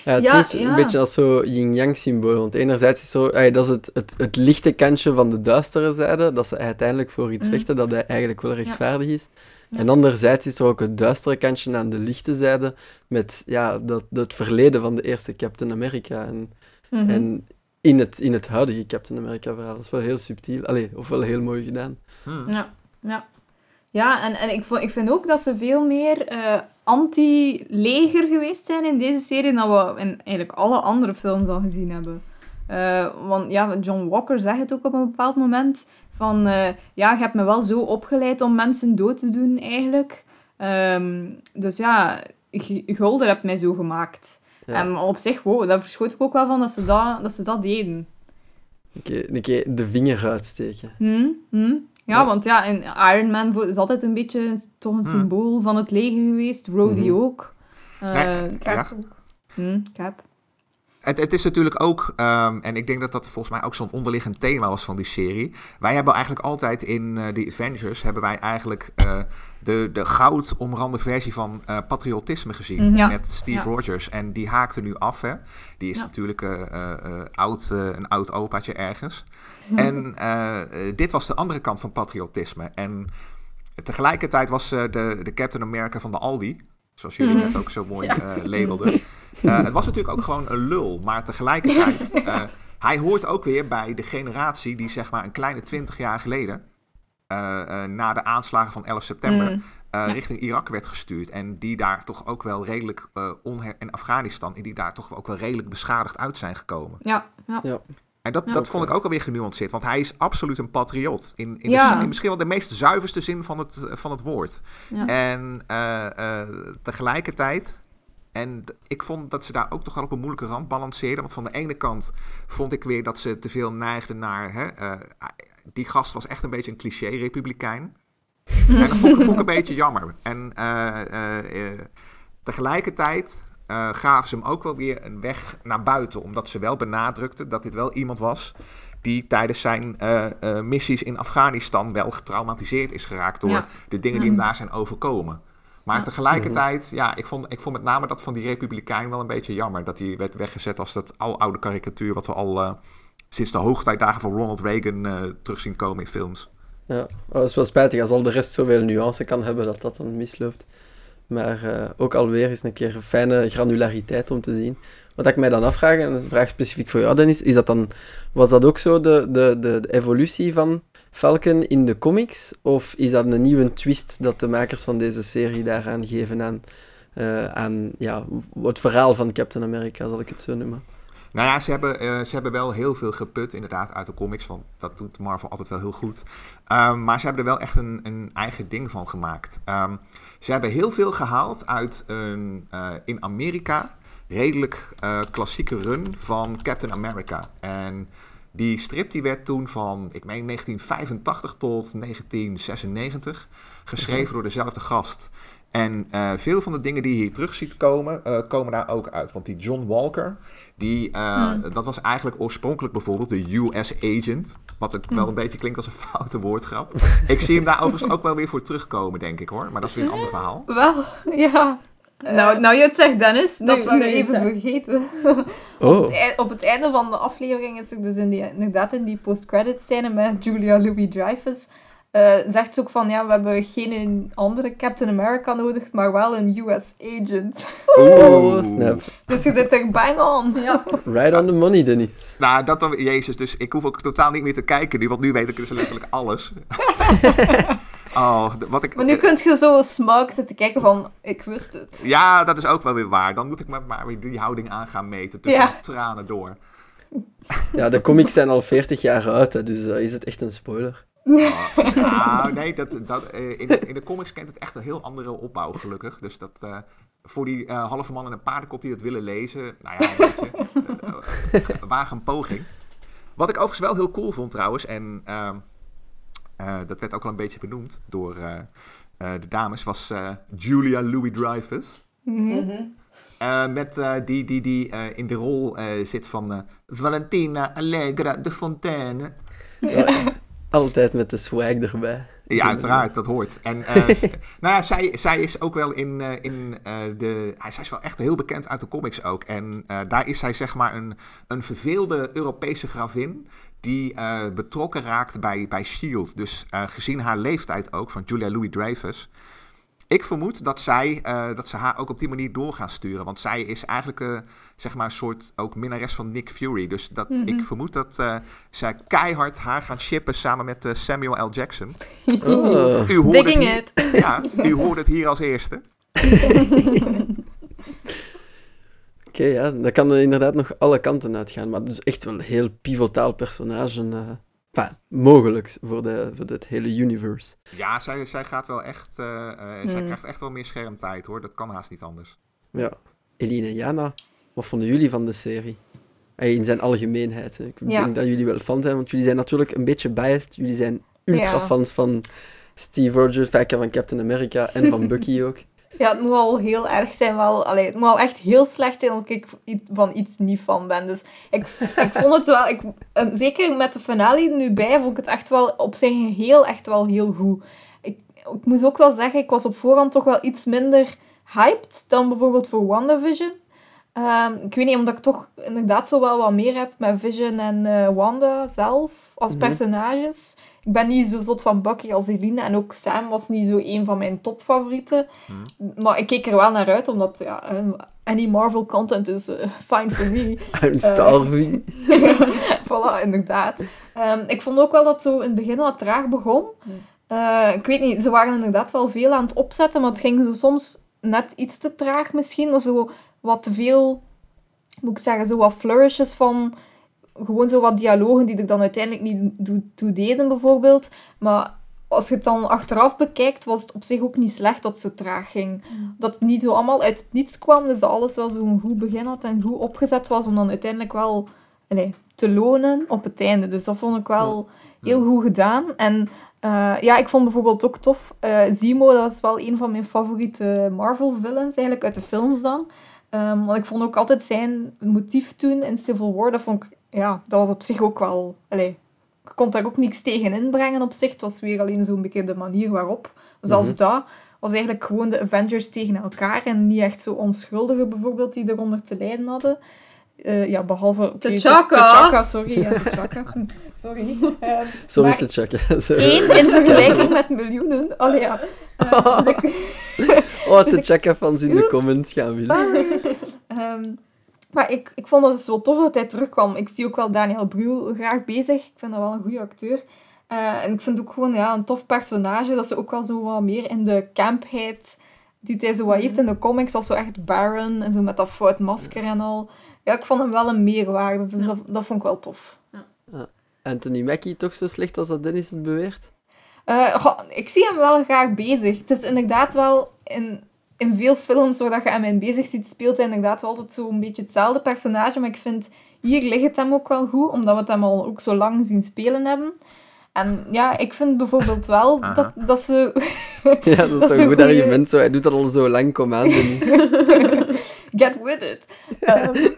Ja, het Ja, klinkt ja. een beetje als zo'n yin-yang symbool. Want enerzijds is zo, ey, dat is het, het, het lichte kantje van de duistere zijde, dat ze uiteindelijk voor iets Mm. vechten dat hij eigenlijk wel rechtvaardig is. En anderzijds is er ook het duistere kantje aan de lichte zijde, met ja, dat, dat verleden van de eerste Captain America. En, Mhm. en in, het, in het huidige Captain America verhaal. Dat is wel heel subtiel, Allee, of wel heel mooi gedaan. Hmm. Ja, ja. Ja, en, en ik, ik vind ook dat ze veel meer eh, anti-leger geweest zijn in deze serie dan we in eigenlijk alle andere films al gezien hebben. Eh, want ja, John Walker zegt het ook op een bepaald moment van eh, ja, je hebt me wel zo opgeleid om mensen dood te doen eigenlijk. Ehm, dus ja, Gulder hebt mij zo gemaakt. Ja. En op zich, wow, daar verschoot ik ook wel van dat ze dat, dat, ze dat deden. Een keer, een keer de vinger uitsteken. Hm? Hm? Ja, Ja. want ja, in Iron Man is altijd een beetje toch een Hm. symbool van het leger geweest. Rhodey Mhm. ook. Eh, Nee, Cap ja. ook. Hm, Cap. Het, het is natuurlijk ook, ehm, en ik denk dat dat volgens mij ook zo'n onderliggend thema was van die serie. Wij hebben eigenlijk altijd in eh de Avengers, hebben wij eigenlijk eh, de, de goud omrande versie van eh, patriotisme gezien. Mhm. Ja. Met Steve Ja. Rogers. En die haakte nu af, hè. Die is Ja. natuurlijk oud, een oud opaatje ergens. Mhm. En dit was de andere kant van patriotisme. En tegelijkertijd was de, de Captain America van de Aldi, zoals jullie Mhm. net ook zo mooi labelden. Eh, het was natuurlijk ook gewoon een lul, maar tegelijkertijd, eh, hij hoort ook weer bij de generatie die zeg maar een kleine twintig jaar geleden, eh, eh, na de aanslagen van 11 september, Ja. richting Irak werd gestuurd. En die daar toch ook wel redelijk, eh en Afghanistan, en die daar toch ook wel redelijk beschadigd uit zijn gekomen. Ja, ja. Ja. En dat, Ja, dat vond ik ook alweer genuanceerd, want hij is absoluut een patriot. In, in, Ja. de, in misschien wel de meest zuiverste zin van het, van het woord. Ja. En eh, eh, tegelijkertijd, en ik vond dat ze daar ook toch wel op een moeilijke rand balanceerden. Want van de ene kant vond ik weer dat ze te veel neigden naar. Hè, eh, die gast was echt een beetje een cliché-republikein. en dat vond ik, vond ik een beetje jammer. En eh, eh, eh, tegelijkertijd eh, gaven ze hem ook wel weer een weg naar buiten. Omdat ze wel benadrukten dat dit wel iemand was die tijdens zijn eh, eh, missies in Afghanistan wel getraumatiseerd is geraakt door Ja. de dingen die hem Mhm. daar zijn overkomen. Maar tegelijkertijd, ja, ik vond, ik vond met name dat van die Republikein wel een beetje jammer. Dat hij werd weggezet als dat aloude karikatuur wat we al eh, sinds de hoogtijdagen van Ronald Reagan eh terug zien komen in films. Ja, het is wel spijtig als al de rest zoveel nuance kan hebben dat dat dan misloopt. Maar eh, ook alweer is een keer een fijne granulariteit om te zien. Wat ik mij dan afvraag, en een vraag specifiek voor jou Dennis, is dat dan, was dat ook zo de, de, de, de evolutie van Falcon in de comics? Of is dat een nieuwe twist dat de makers van deze serie daaraan geven aan, eh, aan ja, het verhaal van Captain America, zal ik het zo noemen? Nou ja, ze hebben, eh, ze hebben wel heel veel geput inderdaad uit de comics, want dat doet Marvel altijd wel heel goed. Ehm, maar ze hebben er wel echt een, een eigen ding van gemaakt. Ehm, ze hebben heel veel gehaald uit een eh, in Amerika redelijk klassieke run van Captain America. En die strip die werd toen van, ik meen 1985 tot 1996, geschreven door dezelfde gast. En eh, veel van de dingen die je hier terug ziet komen, eh, komen daar ook uit. Want die John Walker, die, eh, dat was eigenlijk oorspronkelijk bijvoorbeeld de US agent. Wat ook wel een beetje klinkt als een foute woordgrap. Ik zie hem daar overigens ook wel weer voor terugkomen, denk ik hoor. Maar dat is weer een ander verhaal. Wel, ja. Nou, nou je het zegt, Dennis, dat nu, waren we het even vergeten. Oh, E- Op het einde van de aflevering is er dus in die, inderdaad in die post-credit scène met Julia Louis-Dreyfus. eh, zegt ze ook van, ja, we hebben geen andere Captain America nodig, maar wel een US agent. oh snap. Dus je zit er bang on. Ja. Right on the money, Dennis. Nou, dat dan, Jezus, dus ik hoef ook totaal niet meer te kijken nu, want nu weet ik dus letterlijk alles. oh, wat ik... Maar nu kun je zo smug zitten kijken van, ik wist het. Ja, dat is ook wel weer waar. Dan moet ik me maar weer die houding aan gaan meten tussen Ja. de tranen door. Ja, de comics zijn al 40 jaar oud, hè, dus eh, is het echt een spoiler. Oh, nou, nee, dat, dat, eh, in, de, in de comics kent het echt een heel andere opbouw, gelukkig. Dus dat eh, voor die eh, halve man en een paardenkop die dat willen lezen, nou ja, weet je, waag een poging. Wat ik overigens wel heel cool vond trouwens, en eh, dat werd ook al een beetje benoemd door eh, eh, de dames, was eh, Julia Louis-Dreyfus. Eh, met eh, die, die, die eh, in de rol eh, zit van eh, Valentina Allegra de Fontaine. Ja, altijd met de swag erbij. Ja, uiteraard, dat hoort. En eh, nou ja, zij, zij is ook wel in, eh, in eh, de. zij is wel echt heel bekend uit de comics ook. En eh, daar is zij zeg maar een, een verveelde Europese gravin. Die eh, betrokken raakt bij, bij Shield. Dus eh, gezien haar leeftijd ook, van Julia Louis Dreyfus. Ik vermoed dat, zij, eh, dat ze haar ook op die manier door gaan sturen. Want zij is eigenlijk eh, zeg maar een soort ook minnares van Nick Fury. Dus dat, ik vermoed dat eh, zij keihard haar gaan shippen samen met eh, Samuel L. Jackson. Oh. U hoort, het Digging hier, it. ja, u hoort het hier als eerste. Oké, ja, dat kan er inderdaad nog alle kanten uitgaan. Maar dus echt wel een heel pivotaal personage. eh enfin, mogelijk voor, de, voor het hele universe. Ja, zij, zij gaat wel echt. eh, eh, Zij Hmm. krijgt echt wel meer schermtijd hoor. Dat kan haast niet anders. Ja. Eline en Jana, wat vonden jullie van de serie? Hey, in zijn algemeenheid. hè. Ik Ja. denk dat jullie wel fan zijn, want jullie zijn natuurlijk een beetje biased. Jullie zijn ultra Ja. fans van Steve Rogers, vaak van Captain America en van Bucky ook. Ja, het moet wel heel erg zijn. Wel, allee, het moet wel echt heel slecht zijn als ik van iets niet van ben. Dus ik, ik vond het wel... Ik, en zeker met de finale nu bij, vond ik het echt wel op zijn geheel echt wel heel goed. Ik, ik moet ook wel zeggen, ik was op voorhand toch wel iets minder hyped dan bijvoorbeeld voor WandaVision. Ehm, ik weet niet, omdat ik toch inderdaad zo wel wat meer heb met Vision en eh, Wanda zelf als Mhm. personages. Ik ben niet zo zot van Bucky als Eline en ook Sam was niet zo een van mijn topfavorieten. Maar ik keek er wel naar uit, omdat ja, eh, any Marvel content is eh, fine for me. I'm starving. voilà, inderdaad. Ehm, ik vond ook wel dat het zo in het begin wat traag begon. Eh, ik weet niet, ze waren inderdaad wel veel aan het opzetten, maar het ging zo soms net iets te traag misschien. Of zo wat te veel, moet ik zeggen, zo wat flourishes van gewoon zo wat dialogen die er dan uiteindelijk niet toe- toe deden, bijvoorbeeld. Maar als je het dan achteraf bekijkt, was het op zich ook niet slecht dat het zo traag ging. Dat het niet zo allemaal uit het niets kwam, dus dat alles wel zo'n goed begin had en goed opgezet was, om dan uiteindelijk wel allee, te lonen op het einde. Dus dat vond ik wel heel goed gedaan. En eh, ja, ik vond bijvoorbeeld ook tof, eh, Zemo, dat was wel een van mijn favoriete Marvel-villains, eigenlijk uit de films dan. Ehm, want ik vond ook altijd zijn motief toen in Civil War, dat vond ik, ja, dat was op zich ook wel, allee, ik kon daar ook niks tegen inbrengen op zich. Het was weer alleen zo'n beetje de manier waarop. Zelfs Mhm. dat was eigenlijk gewoon de Avengers tegen elkaar en niet echt zo onschuldigen bijvoorbeeld die eronder te lijden hadden. Eh, ja, behalve... oké, T'Chaka. T'Chaka, sorry. Ja, T'Chaka. Sorry. Ehm, Sorry één in vergelijking met miljoenen. Allee, ja. Dus ik- Oh, fans in de comments gaan willen. Ehm, maar ik, ik vond het dus wel tof dat hij terugkwam. Ik zie ook wel Daniel Brühl graag bezig. Ik vind dat wel een goede acteur. Eh, en ik vind het ook gewoon ja, een tof personage. Dat ze ook wel zo wat meer in de campheid die hij zo wat heeft in de comics. Als zo echt Baron en zo met dat fout masker en al. Ja, ik vond hem wel een meerwaarde. Dus dat, dat vond ik wel tof. Anthony Mackie toch zo slecht als dat Dennis het beweert? Eh, goh, ik zie hem wel graag bezig. Het is inderdaad wel in, in veel films waar dat je hem in bezig ziet, speelt hij inderdaad wel altijd zo'n beetje hetzelfde personage. Maar ik vind, hier ligt het hem ook wel goed, omdat we het hem al ook zo lang zien spelen hebben. En ja, ik vind bijvoorbeeld wel Aha. dat, dat ze... Ja, dat is Dat toch is een goed goeie- argument. Zo. Hij doet dat al zo lang, kom aan. Get with it. Ehm,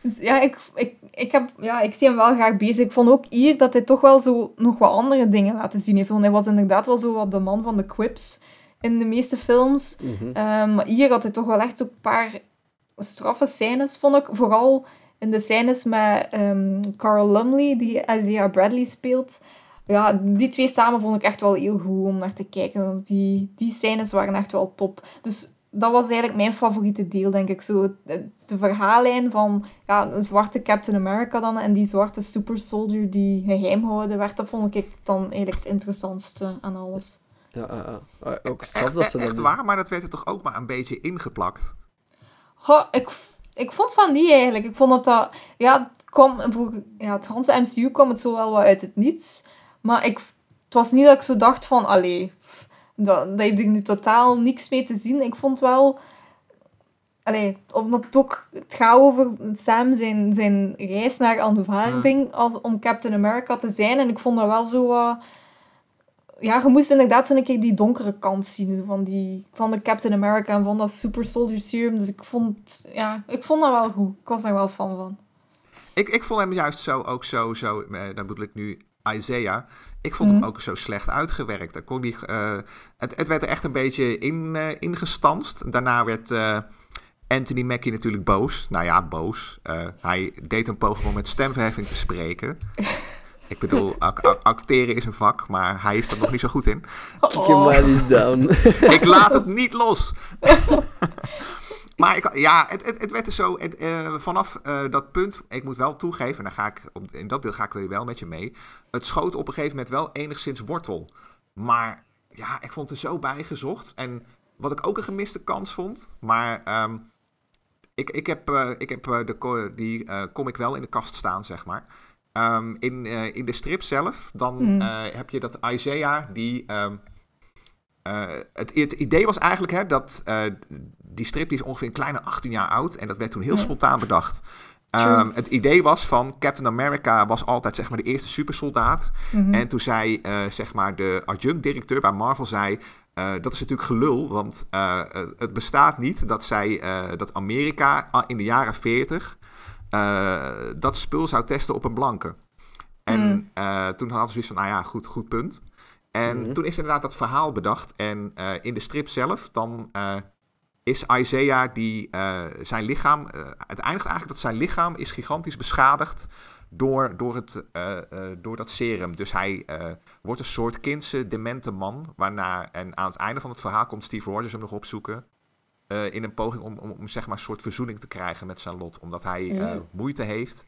dus ja, ik, ik, ik, heb, ja, ik zie hem wel graag bezig. Ik vond ook hier dat hij toch wel zo nog wat andere dingen laten zien heeft. Want hij was inderdaad wel zo wat de man van de quips in de meeste films. Mhm. Ehm, maar hier had hij toch wel echt een paar straffe scènes, vond ik. Vooral in de scènes met ehm, Carl Lumley, die Isaiah Bradley speelt. Ja, die twee samen vond ik echt wel heel goed om naar te kijken. Die, die scènes waren echt wel top. Dus dat was eigenlijk mijn favoriete deel, denk ik. Zo, de, de verhaallijn van ja, een zwarte Captain America dan en die zwarte super soldier die geheim gehouden werd. Dat vond ik dan eigenlijk het interessantste aan alles. Ja, ja, ja. Ah, ook straf Echt, dat ze dat echt waar, maar dat werd er toch ook maar een beetje ingeplakt. Goh, ik, ik vond van niet eigenlijk. Ik vond dat dat... Ja, het, kwam, ja, het ganse MCU kwam het zo wel wat uit het niets. Maar ik, het was niet dat ik zo dacht van... Allee, dat, dat heeft er nu totaal niks mee te zien. Ik vond wel... Allee, omdat het ook... Het gaat over Sam zijn, zijn reis naar aanvaarding als, om Captain America te zijn. En ik vond dat wel zo wat... ja, je moest inderdaad zo'n keer die donkere kant zien. Van, die, van de Captain America en van dat Super Soldier Serum. Dus ik vond, ja, ik vond dat wel goed. Ik was daar wel fan van. Ik, ik vond hem juist zo, ook zo, zo eh, dan bedoel ik nu Isaiah. Ik vond Mhm. hem ook zo slecht uitgewerkt. Dan kon die, eh, het, het werd er echt een beetje in, eh, ingestanst. Daarna werd eh, Anthony Mackie natuurlijk boos. Nou ja, boos. Hij deed een poging om met stemverheffing te spreken. Ik bedoel, ac- ac- acteren is een vak, maar hij is er nog niet zo goed in. Kick him while he's down. Ik laat het niet los. maar ik, ja, het, het, het werd er zo. het, eh, vanaf eh, dat punt, ik moet wel toegeven, en dan ga ik, op, in dat deel ga ik weer wel met je mee. Het schoot op een gegeven moment wel enigszins wortel. Maar ja, ik vond het er zo bij gezocht. En wat ik ook een gemiste kans vond, maar ehm, ik, ik heb, eh, ik heb de, die eh, kom ik wel in de kast staan, zeg maar. Ehm, in, eh, in de strip zelf, dan Mm. eh, heb je dat Isaiah, die... ehm, eh, het, het idee was eigenlijk hè, dat die strip die is ongeveer een kleine 18 jaar oud. En dat werd toen heel Ja. spontaan bedacht. Ehm, het idee was van Captain America was altijd zeg maar de eerste supersoldaat. Mhm. En toen zei zeg maar de adjunct-directeur bij Marvel zei... dat is natuurlijk gelul, want het- bestaat niet dat, zij, dat Amerika a- in de jaren 40 eh, dat spul zou testen op een blanke. En Mm. eh, toen hadden ze zoiets van, nou ja, goed, goed punt. En Mhm. toen is inderdaad dat verhaal bedacht. En eh, in de strip zelf, dan is Isaiah die zijn lichaam... het eindigt eigenlijk dat zijn lichaam is gigantisch beschadigd door, door, het, door dat serum. Dus hij wordt een soort kindse, demente man. Waarna, en aan het einde van het verhaal komt Steve Rogers hem nog opzoeken. Eh, in een poging om, om, om zeg maar een soort verzoening te krijgen met zijn lot. Omdat hij eh, Ja. moeite heeft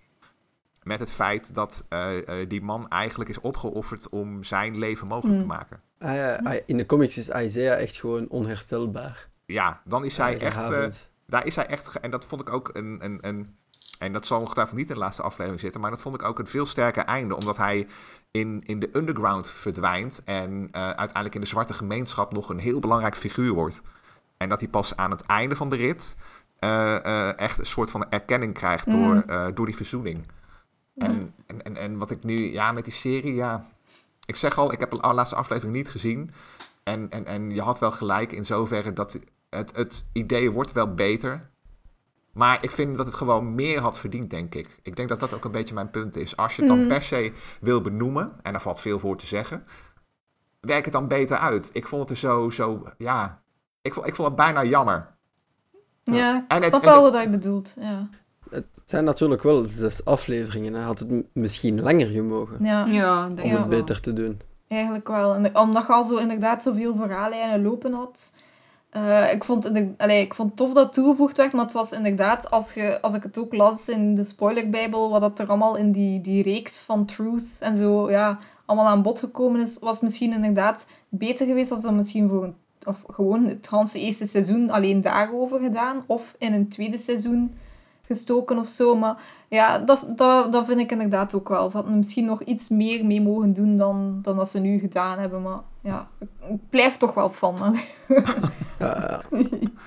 met het feit dat eh, eh, die man eigenlijk is opgeofferd om zijn leven mogelijk te Mm. maken. Ah, ah, in de comics is Isaiah echt gewoon onherstelbaar. Ja, dan is hij echt... daar is hij echt... En dat vond ik ook een... een, een en dat zal ongetwijfeld niet in de laatste aflevering zitten, maar dat vond ik ook een veel sterker einde, omdat hij in, in de underground verdwijnt en uh, uiteindelijk in de zwarte gemeenschap nog een heel belangrijk figuur wordt. En dat hij pas aan het einde van de rit uh, uh, echt een soort van erkenning krijgt door, Mm. door die verzoening. En, en, en, en wat ik nu, ja, met die serie, ja. Ik zeg al, ik heb de laatste aflevering niet gezien. En, en, en je had wel gelijk in zoverre dat het, het idee wordt wel beter. Maar ik vind dat het gewoon meer had verdiend, denk ik. Ik denk dat dat ook een beetje mijn punt is. Als je het dan Mm. per se wil benoemen, en daar valt veel voor te zeggen, werk het dan beter uit. Ik vond het er zo, zo ja, ik vond, ik vond het bijna jammer. Ja, En ik snap en wel wat je bedoelt. Ja. Het zijn natuurlijk wel zes afleveringen. Hè. Had het misschien langer gemogen Ja, Ja, denk om Ja. het wel. beter te doen. eigenlijk wel. En omdat je al zo inderdaad zoveel verhaallijnen lopen had. Eh, ik, vond, inder- allee, ik vond het tof dat het toegevoegd werd, maar het was inderdaad, als, je, als ik het ook las in de spoilerbijbel, wat dat er allemaal in die, die reeks van Truth en zo, ja, allemaal aan bod gekomen is, was misschien inderdaad beter geweest als dat misschien voor een, of gewoon het eerste seizoen alleen daarover gedaan, of in een tweede seizoen gestoken of zo. Maar ja, dat, dat, dat vind ik inderdaad ook wel. Ze hadden misschien nog iets meer mee mogen doen dan, dan dat ze nu gedaan hebben. Maar ja, ik, ik blijf toch wel van. Ja, ja.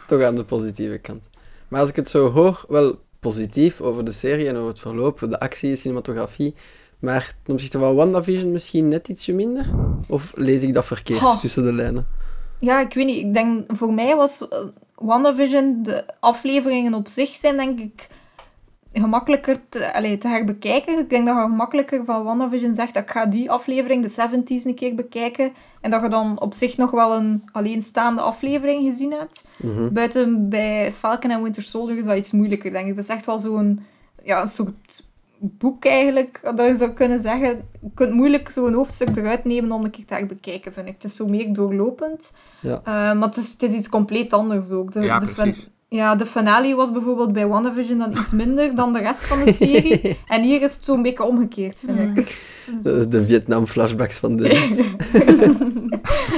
toch aan de positieve kant. Maar als ik het zo hoor, wel positief over de serie en over het verloop, de actie, cinematografie. Maar ten opzichte van WandaVision misschien net ietsje minder? Of lees ik dat verkeerd tussen de lijnen? Ja, ik weet niet. Ik denk, voor mij was eh, WandaVision, de afleveringen op zich zijn denk ik gemakkelijker te, allee, te herbekijken. Ik denk dat je gemakkelijker van WandaVision zegt, ik ga die aflevering, de 70s, een keer bekijken. En dat je dan op zich nog wel een alleenstaande aflevering gezien hebt. Mhm. Buiten bij Falcon en Winter Soldier is dat iets moeilijker, denk ik. Het is echt wel zo'n ja, een soort boek eigenlijk, dat je zou kunnen zeggen. Je kunt moeilijk zo'n hoofdstuk eruit nemen om een keer te herbekijken, vind ik. Het is zo meer doorlopend. Ja. Eh, maar het is, het is iets compleet anders ook. De, Ja, de fin- precies. ja, de finale was bijvoorbeeld bij WandaVision dan iets minder dan de rest van de serie. En hier is het zo'n beetje omgekeerd, vind Mm. ik. De, de Vietnam-flashbacks van de...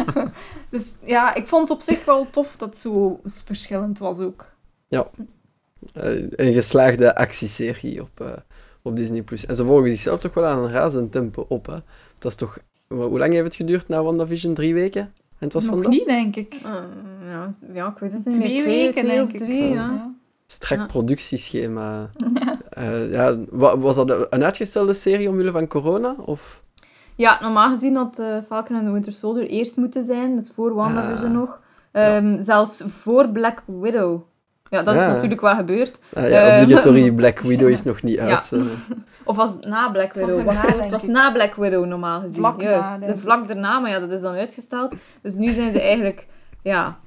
dus ja, ik vond het op zich wel tof dat het zo verschillend was ook. Eh, een geslaagde actieserie op, eh, op Disney+. Plus. En ze volgen zichzelf toch wel aan een razend tempo op. Hè? Dat is toch... Hoe lang heeft het geduurd na WandaVision? Drie weken? En het was Nog vandaag? niet, denk ik. Eh, ja, ja, ik weet het niet Twee weken, twee denk of ik. drie, ja. Ja. Strak Ja. productieschema. Eh, ja, wa- was dat een uitgestelde serie omwille van corona? Of... Ja, normaal gezien had eh, Falcon en de Winter Soldier eerst moeten zijn, dus voor WandaVision Ah. nog. Ehm, Zelfs voor Black Widow. Ja, dat Ja. is natuurlijk wel gebeurd. Ah, ja, Eh, obligatory Black Widow is nog niet Ja. uit. eh. Of was het na Black was Widow? Wacht, hoor, denk het was na Black Widow normaal gezien. Vlak na, Juist, de vlak daarna, maar ja, dat is dan uitgesteld. Dus nu zijn ze eigenlijk, ja,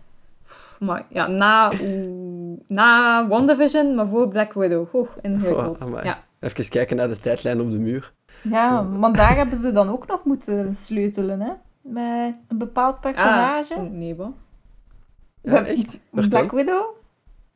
maar, ja na, na WandaVision, maar voor Black Widow. Oeh, ingewikkeld. Oh, ja. Even kijken naar de tijdlijn op de muur. Ja, want daar hebben ze dan ook nog moeten sleutelen, hè? Met een bepaald personage. Ah, nee, wat? Ja, echt? Black. Widow.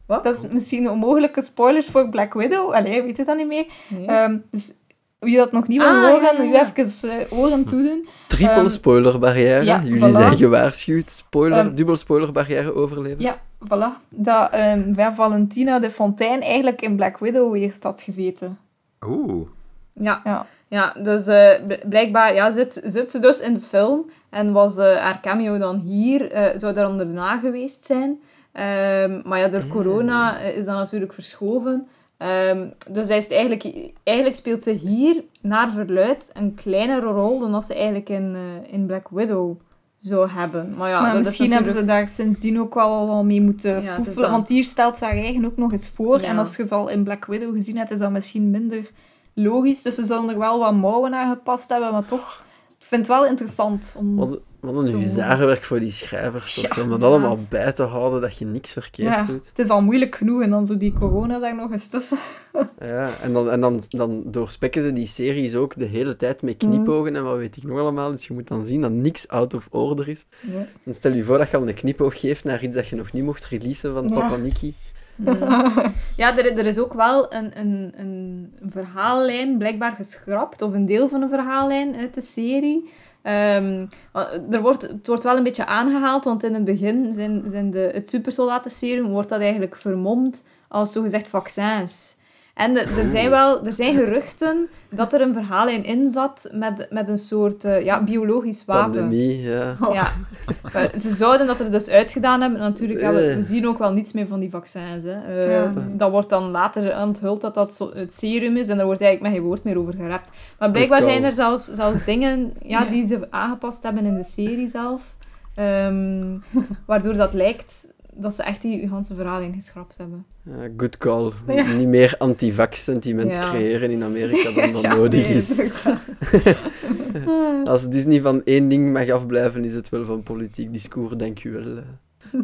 Wat? Dat is misschien onmogelijke spoilers voor Black Widow. Allee, weet je dat niet meer? Nee. Ehm, dus wie dat nog niet wil Ah, horen, ja, ja, nu even eh, oren toedoen. Triple Ehm, spoilerbarrière. ja, Jullie voilà. zijn gewaarschuwd. Spoiler, Ehm, dubbel spoilerbarrière overleven. Ja, voilà. Dat ehm, waar Valentina de Fontaine eigenlijk in Black Widow eerst had gezeten. Oeh. Ja. Ja. Ja, dus eh, bl- blijkbaar ja, zit, zit ze dus in de film en was eh, haar cameo dan hier, eh, zou daar dan daarna geweest zijn. Ehm, maar ja, door corona eh, is dat natuurlijk verschoven. Ehm, dus hij is eigenlijk, eigenlijk speelt ze hier, naar verluid, een kleinere rol dan dat ze eigenlijk in, eh, in Black Widow zou hebben. Maar ja, maar dat misschien is hebben natuurlijk... ze daar sindsdien ook wel, wel mee moeten Ja. Want hier stelt ze haar eigen ook nog eens voor. Ja. En als je ze al in Black Widow gezien hebt, is dat misschien minder logisch. Dus ze zullen er wel wat mouwen aan gepast hebben. Maar toch, ik vind het wel interessant. Om... Wat, wat een Te huzarenwerk voor die schrijvers. toch, Ja. om dat Ja. allemaal bij te houden, dat je niks verkeerd Ja, doet. het is al moeilijk genoeg en dan zo die corona daar nog eens tussen. Ja, en dan, en dan, dan doorspekken ze die series ook de hele tijd met knipogen en wat weet ik nog allemaal. Dus je moet dan zien dat niks out of order is. Ja. Dan stel je voor dat je al een knipoog geeft naar iets dat je nog niet mocht releasen van Ja. Papa Mickey. Ja, er, er is ook wel een, een, een verhaallijn blijkbaar geschrapt, of een deel van een verhaallijn uit de serie. Ehm, er wordt, het wordt wel een beetje aangehaald, want in het begin zijn, zijn de, het supersoldatenserum wordt dat eigenlijk vermomd als zogezegd vaccins. En er, er, zijn wel er zijn geruchten dat er een verhaallijn in zat met, met een soort eh, ja, biologisch wapen. Pandemie, ja. Ja. Maar ze zouden dat er dus uitgedaan hebben. Natuurlijk, ja, we, Eh. we zien ook wel niets meer van die vaccins. Hè. Eh, Ja. Dat wordt dan later onthuld dat dat zo, het serum is en daar wordt eigenlijk met geen woord meer over gerept. Maar blijkbaar zijn er zelfs, zelfs dingen ja, Ja. die ze aangepast hebben in de serie zelf. Ehm, waardoor dat lijkt dat ze echt die ganse verhaling geschrapt hebben. Ja, good call. Ja. Niet meer antivax sentiment Ja. creëren in Amerika dan dat nodig nee, is. waar. Als Disney van één ding mag afblijven, is het wel van politiek discours, denk je wel. eh,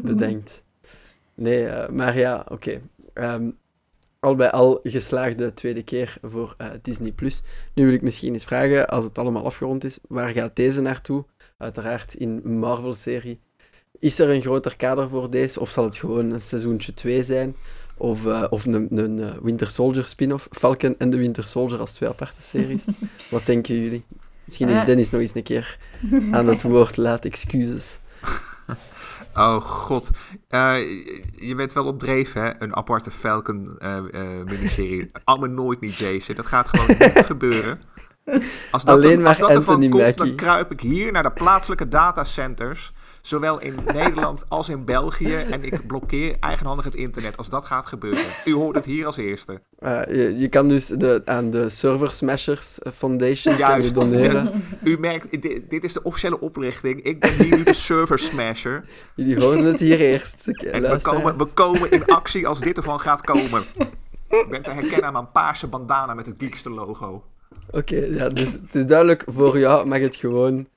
bedenkt. Nee, eh, maar ja, oké. Ehm, al bij al geslaagde tweede keer voor eh, Disney+. Plus. Nu wil ik misschien eens vragen, als het allemaal afgerond is, waar gaat deze naartoe? Uiteraard in Marvel-serie. Is er een groter kader voor deze, of zal het gewoon een seizoentje 2 zijn? Of, eh, of een, een eh, Winter Soldier spin-off? Falcon en de Winter Soldier als twee aparte series. Wat denken jullie? Misschien is Eh. Dennis nog eens een keer aan het woord. Laat excuses. Oh god. Eh, je bent wel op dreef, hè? Een aparte Falcon eh, eh, miniserie. Allemaal nooit niet, Jason. Dat gaat gewoon niet gebeuren. Als dat, Alleen er, maar als dat ervan komt, Mackie. dan kruip ik hier naar de plaatselijke datacenters. Zowel in Nederland als in België. En ik blokkeer eigenhandig het internet als dat gaat gebeuren. U hoort het hier als eerste. Eh, je, je kan dus de, aan de Server Smashers Foundation kan je Juist. doneren. U merkt, dit, dit is de officiële oprichting. Ik ben hier nu de server smasher. Jullie horen het hier eerst. Oké, En we komen, we komen in actie als dit ervan gaat komen. Ik ben te herkennen aan mijn paarse bandana met het Geekster logo. Oké, ja, dus het is duidelijk, voor jou mag het gewoon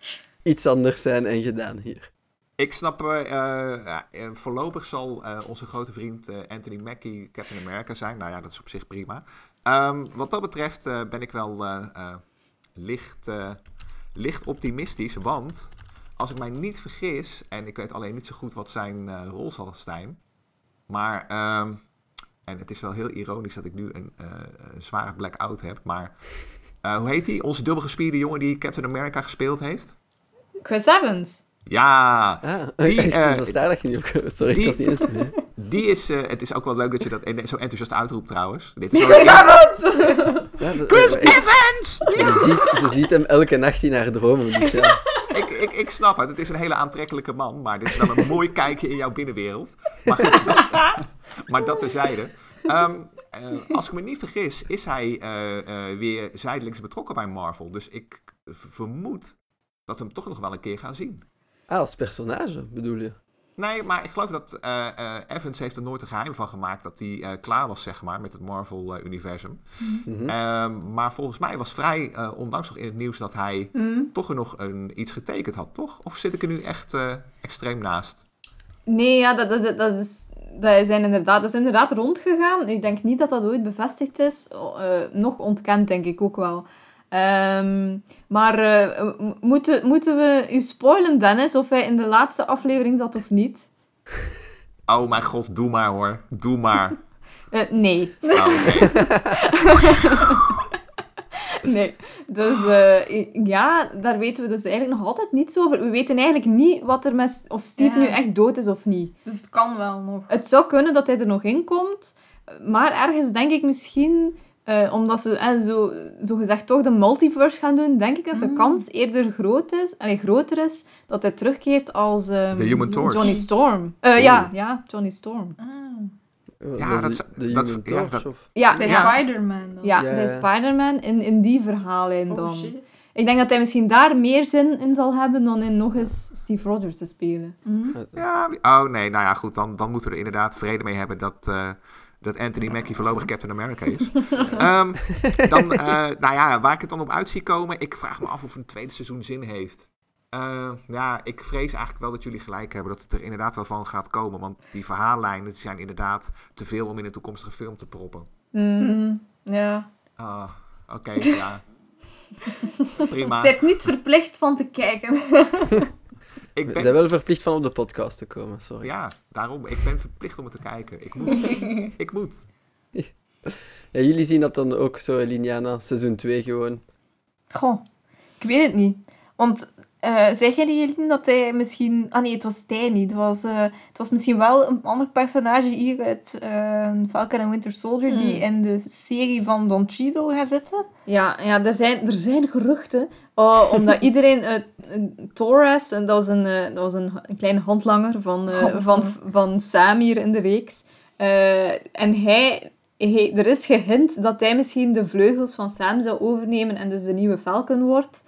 iets anders zijn en gedaan hier. Ik snap, eh, eh, ja, eh, voorlopig zal onze grote vriend Anthony Mackie Captain America zijn. Nou ja, dat is op zich prima. Ehm, wat dat betreft ben ik wel licht, licht optimistisch, want als ik mij niet vergis, en ik weet alleen niet zo goed wat zijn rol zal zijn, maar, ehm, en het is wel heel ironisch dat ik nu een, een zware blackout heb, maar hoe heet hij? Onze dubbelgespierde jongen die Captain America gespeeld heeft? Chris Evans. Ja, Ah, Die, echt, daar dat je niet op Sorry, die- ik was niet eens mee. Die is, eh, het is ook wel leuk dat je dat en- zo enthousiast uitroept trouwens. Dit is zo, Ja, wat? Ja, dat- Chris ik- Evans! ze, ziet, ze ziet hem elke nacht in haar dromen, dus ja. Ik, ik, ik snap het, het is een hele aantrekkelijke man, maar dit is wel een mooi kijkje in jouw binnenwereld. Maar, goed, dat, maar dat terzijde. Ehm, eh, als ik me niet vergis, is hij eh, eh, weer zijdelings betrokken bij Marvel. Dus ik vermoed dat we hem toch nog wel een keer gaan zien. Ah, als personage, bedoel je? Nee, maar ik geloof dat eh, eh, Evans heeft er nooit een geheim van gemaakt dat hij eh, klaar was, zeg maar, met het Marvel-universum. Mhm. Ehm, maar volgens mij was vrij uh, onlangs nog in het nieuws dat hij Hmm. toch er nog een, iets getekend had, toch? Of zit ik er nu echt uh, extreem naast? Nee, ja, dat, dat, dat, is, dat, zijn inderdaad, dat is inderdaad rondgegaan. Ik denk niet dat dat ooit bevestigd is. Uh, nog ontkend, denk ik ook wel. Um, maar uh, moeten, moeten we u spoilen, Dennis, of hij in de laatste aflevering zat of niet? Oh mijn god, doe maar hoor. Doe maar. Uh, nee. Oh, okay. nee. Dus uh, ja, daar weten we dus eigenlijk nog altijd niets over. We weten eigenlijk niet wat er met... Of Steve ja. nu echt dood is of niet. Dus het kan wel nog. Het zou kunnen dat hij er nog in komt. Maar ergens denk ik misschien... Uh, omdat ze eh, zo, zo gezegd toch de multiverse gaan doen, denk ik dat de Mm. kans eerder groot is, allee, groter is dat hij terugkeert als um, Human Torch. Johnny Storm. Uh, ja, ja, Johnny Storm. Ah. Ja, dat de ja, Torch, dat- of? Ja, Bij ja. Spider-Man dan. Ja, ja. Spider-Man in, in die verhaallijn Oh dan. shit. Ik denk dat hij misschien daar meer zin in zal hebben dan in nog eens Steve Rogers te spelen. Mhm. Ja, oh nee, nou ja, goed, dan, dan moeten we er inderdaad vrede mee hebben dat, uh, dat Anthony Mackie voorlopig Captain America is. um, dan, uh, nou ja, waar ik het dan op uit zie komen, ik vraag me af of een tweede seizoen zin heeft. Uh, ja, ik vrees eigenlijk wel dat jullie gelijk hebben dat het er inderdaad wel van gaat komen. Want die verhaallijnen die zijn inderdaad te veel om in een toekomstige film te proppen. Mm. Ja. Ah, oké, okay, ja. Prima. Ze hebt niet verplicht van te kijken. Ik We ben, zijn wel verplicht van op de podcast te komen, sorry. Ja, daarom. Ik ben verplicht om het te kijken. Ik moet. ik moet. Ja, jullie zien dat dan ook zo, Liniana, seizoen 2 gewoon. Goh, ik weet het niet. Want Eh zeg jij niet, Jelien, dat hij misschien... Ah nee, het was hij niet. Het was, eh, het was misschien wel een ander personage hier uit eh, Falcon and Winter Soldier die Hmm. in de serie van Don Cheadle gaat zitten. Ja, ja er, zijn, er zijn geruchten. oh, omdat iedereen... Torres, en dat was, een, dat was een, een kleine handlanger van, eh, Handlanger. van, van Sam hier in de reeks. En hij, hij... Er is gehint dat hij misschien de vleugels van Sam zou overnemen en dus de nieuwe Falcon wordt.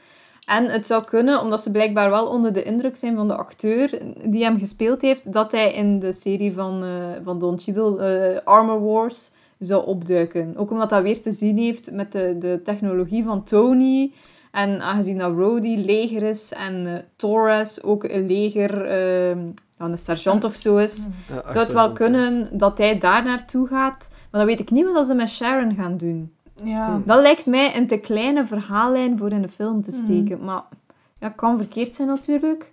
En het zou kunnen, omdat ze blijkbaar wel onder de indruk zijn van de acteur die hem gespeeld heeft, dat hij in de serie van, eh, van Don Cheadle, eh, Armor Wars, zou opduiken. Ook omdat dat weer te zien heeft met de, de technologie van Tony. En aangezien dat Rhodey leger is en eh, Torres ook een leger, eh, ja, een sergeant of zo is, zou het wel kunnen dat hij daar naartoe gaat. Maar dan weet ik niet wat ze met Sharon gaan doen. Ja. Dat lijkt mij een te kleine verhaallijn voor in de film te Hmm. steken. Maar ja, kan verkeerd zijn natuurlijk.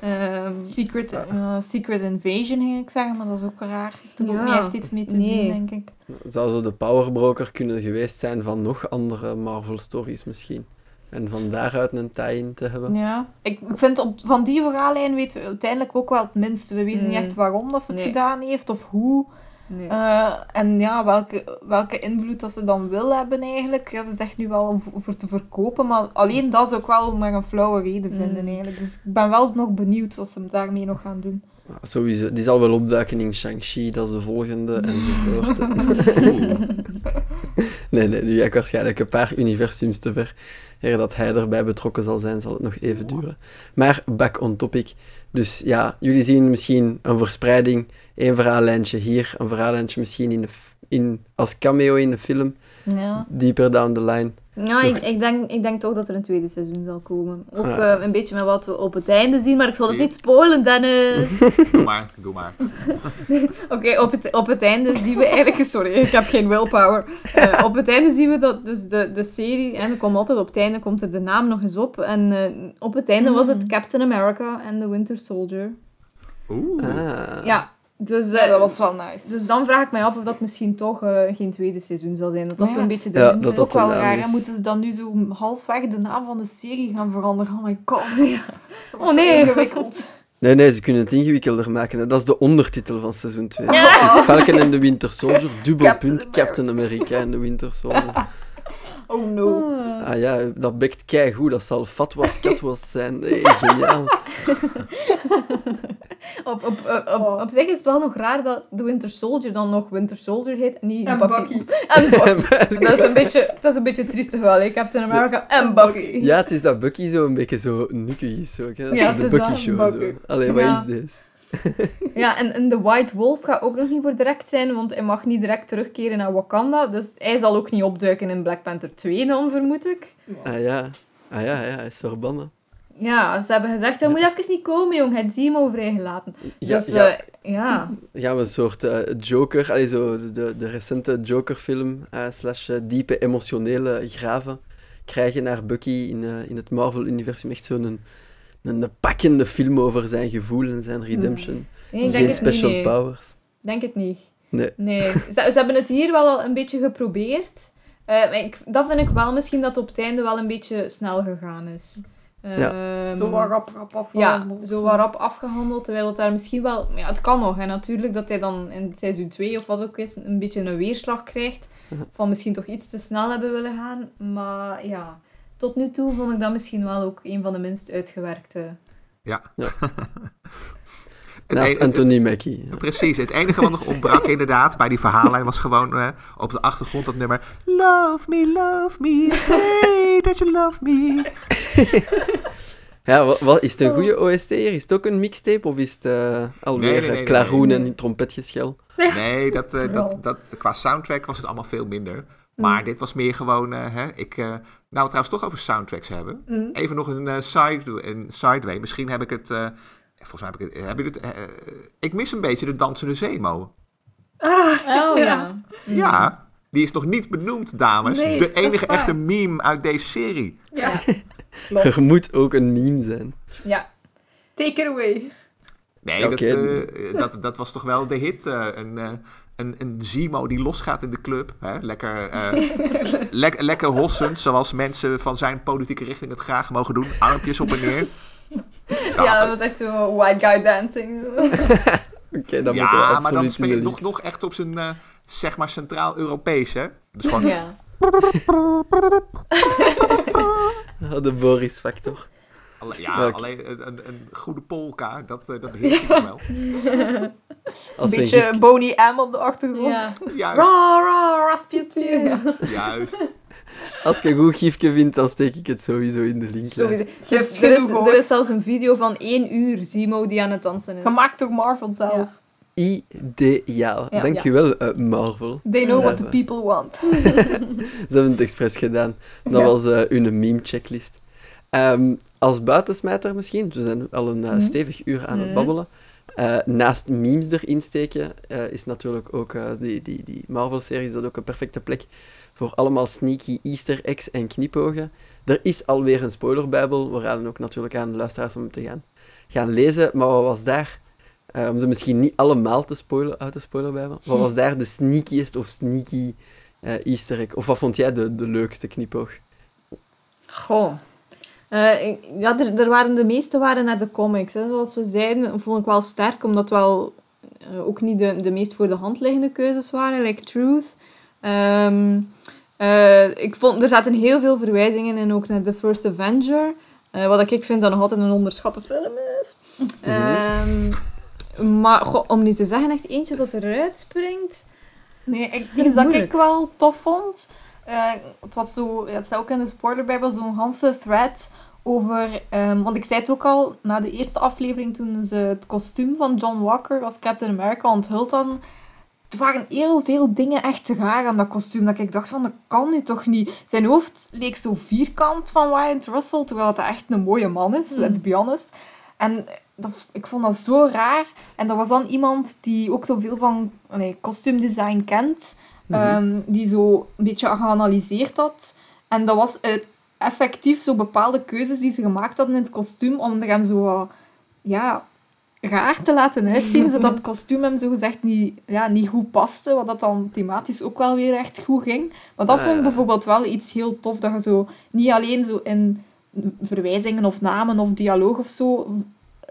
Ehm, Secret, eh, Secret Invasion ging ik zeggen, maar dat is ook raar. Ik heb ook Ja. niet echt iets mee te Nee. zien, denk ik. Zou zo de powerbroker kunnen geweest zijn van nog andere Marvel-stories misschien. En van daaruit een tie-in te hebben. Ja, ik vind op, van die verhaallijn weten we uiteindelijk ook wel het minste. We weten niet Mm. echt waarom dat ze het Nee. gedaan heeft of hoe. Nee. Eh, en ja, welke, welke invloed dat ze dan wil hebben eigenlijk. Ja, ze zegt nu wel om voor te verkopen, maar alleen dat zou ik wel maar een flauwe reden vinden Mm. eigenlijk. Dus ik ben wel nog benieuwd wat ze daarmee nog gaan doen. Ja, Sowieso, die zal wel opduiken in Shang-Chi, dat is de volgende, enzovoort. nee, nee, die gaat waarschijnlijk een paar universums te ver. Eer dat hij erbij betrokken zal zijn, zal het nog even duren. Maar back on topic. Dus ja, jullie zien misschien een verspreiding, één verhaallijntje hier, een verhaallijntje misschien in de in, als cameo in de film, Ja. deeper down the line. Ja, ik, ik, denk, ik denk toch dat er een tweede seizoen zal komen. Ook eh, een beetje met wat we op het einde zien, maar ik zal het niet spoilen, Dennis. Doe maar, doe maar. Oké, op, het, op het einde zien we eigenlijk... Sorry, ik heb geen willpower. Eh, op het einde zien we dat dus de, de serie... En er komt altijd op het einde komt er de naam nog eens op. En eh, op het einde was het Mm. Captain America en The Winter Soldier. Oeh. Ah. Ja, dus... ja, eh, dat was wel nice. Dus dan vraag ik mij af of dat misschien toch eh, geen tweede seizoen zal zijn. Dat was zo'n ja. beetje de Ja. Dat dat is dat ook wel raar. moeten ze dan nu zo halfweg de naam van de serie gaan veranderen? Oh my god. Dat was Oh nee. ingewikkeld. Nee, nee, ze kunnen het ingewikkelder maken. hè. Dat is de ondertitel van seizoen 2. Ja. Het is Falcon en de Winter Soldier, dubbelpunt, Captain Captain America en de Winter Soldier. Oh no. Ah. Ah ja, dat bekt keigoed. Dat zal Fatwas Katwas zijn. Hey, geniaal. Op, op, op, op, op zich is het wel nog raar dat de Winter Soldier dan nog Winter Soldier heet en niet En Bucky. Bucky. En Bucky. dat, is een beetje, dat is een beetje triestig wel, hè? Captain America en Bucky. Ja, het is dat Bucky zo een beetje zo nukkig is. Ook, hè. Dat is Ja, zo het de Bucky Show. Bucky. Zo. Allee, wat Ja. is dit? Ja, en, en de White Wolf gaat ook nog niet voor direct zijn, want hij mag niet direct terugkeren naar Wakanda. Dus hij zal ook niet opduiken in Black Panther 2 dan, vermoed ik. Ah ja. Ah ja, ja, hij is verbannen. Ja, ze hebben gezegd, hij moet even niet komen, jong. Hij zie hem al vrijgelaten. Ja, Dus ja. eh, ja. gaan we een soort eh, Joker, allee, zo de, de recente Joker-film, eh, slash diepe emotionele graven, krijgen naar Bucky in, in het Marvel-universum. Echt zo'n een, een, pakkende film over zijn gevoel en zijn redemption. Nee, ik denk Geen het special niet, nee. powers. Denk het niet. Nee. Nee, ze, ze hebben het hier wel al een beetje geprobeerd. Maar ik, dat vind ik wel misschien dat het op het einde wel een beetje snel gegaan is. Ehm, Zo wat rap rap Ja, afgehandeld. zo wat rap afgehandeld, terwijl het daar misschien wel... Ja, het kan nog, en natuurlijk dat hij dan in seizoen 2 of wat ook is, een beetje een weerslag krijgt. Van misschien toch iets te snel hebben willen gaan. Maar ja, tot nu toe vond ik dat misschien wel ook een van de minst uitgewerkte. Ja. Ja. Het Naast e- het- Anthony Mackie. ja. Precies, het enige wat nog ontbrak inderdaad bij die verhaallijn was gewoon eh, op de achtergrond dat nummer Love me, love me, say that you love me. Ja, wat, wat- is het een goede OST hier? Is het ook een mixtape of is het eh, alweer Nee, nee, nee, klaroen nee, en trompetgeschel? Nee, dat, eh, dat, dat, qua soundtrack was het allemaal veel minder. Maar dit was meer gewoon, hè, ik, eh, nou we trouwens toch over soundtracks hebben. Mm. Even nog een, eh, side, een sideway, misschien heb ik het, eh, volgens mij heb ik het, heb je het, eh, eh, ik mis een beetje de dansende zeemo. Oh Ja. ja. Ja, die is nog niet benoemd, dames. Nee, de enige echte meme uit deze serie. Ja. Er moet ook een meme zijn. Ja. Take it away. Nee, dat, eh, dat, dat was toch wel de hit. eh, een, eh, een, een Zemo die losgaat in de club. Hè? Lekker, eh, lek- lekker hossend, zoals mensen van zijn politieke richting het graag mogen doen. Armpjes op en neer. Ja, dat is echt zo white guy dancing. Oké, dan ja, moeten we maar dan speel je nog, nog echt op zijn, eh, zeg maar, Centraal-Europees, hè? Dus gewoon, ja. Oh, de Boris-factor. Alle- ja, alleen een, een, een goede polka, dat, eh, dat beheerst ik wel. Een Als een beetje Boney M op de achtergrond. ja. Juist, Ra, ra, Rasputin. Ja. juist. als je een goed gifje vindt, dan steek ik het sowieso in de link. Dus er, is, er is zelfs een video van één uur Zimo die aan het dansen is. Gemaakt door Marvel zelf. Ja. Ideaal. Ja. Dankjewel, eh, Marvel. They know what Ja. the people want. Ze hebben het expres gedaan. Dat Ja. was eh hun meme-checklist. Ehm, als buitensmijter misschien, we zijn al een eh, Mhm. stevig uur aan het Mhm. babbelen. Eh, naast memes erin steken, eh, is natuurlijk ook die, die, die Marvel-serie is dat ook een perfecte plek voor allemaal sneaky easter eggs en knipogen. Er is alweer een spoilerbijbel, we raden ook natuurlijk aan de luisteraars om te gaan, gaan lezen. Maar wat was daar, om ze misschien niet allemaal te spoilen uit de spoilerbijbel, wat was daar de sneakiest of sneaky easter egg? Of wat vond jij de, de leukste knipoog? Goh. Eh, ja, er, er waren, de meeste waren naar de comics. Hè. Zoals we zeiden, vond ik wel sterk, omdat wel eh, ook niet de, de meest voor de hand liggende keuzes waren, like Truth. Ehm, eh, ik vond, er zaten heel veel verwijzingen in, ook naar The First Avenger. eh, wat ik vind dat nog altijd een onderschatte film is. Ehm, maar goh, om nu te zeggen, echt eentje dat eruit springt. Nee, ik, dat moeilijk. ik wel tof vond. Eh, het was zo, het staat ook in de spoilerbijbel, zo'n ganse thread over, ehm, want ik zei het ook al, na de eerste aflevering toen ze het kostuum van John Walker als Captain America onthuld hadden, er waren heel veel dingen echt te raar aan dat kostuum, dat ik dacht van, dat kan nu toch niet. Zijn hoofd leek zo vierkant van Wyatt Russell, terwijl het echt een mooie man is, Hmm. let's be honest. En dat, ik vond dat zo raar. En er was dan iemand die ook zoveel van nee, kostuumdesign kent, Mhm. ehm, die zo een beetje geanalyseerd had. En dat was eh, effectief zo bepaalde keuzes die ze gemaakt hadden in het kostuum, om er hem zo ja, raar te laten uitzien, zodat het kostuum hem zogezegd niet, ja, niet goed paste, wat dat dan thematisch ook wel weer echt goed ging. Maar dat Ah, vond ik bijvoorbeeld wel iets heel tof, dat je zo niet alleen zo in verwijzingen of namen of dialoog of zo,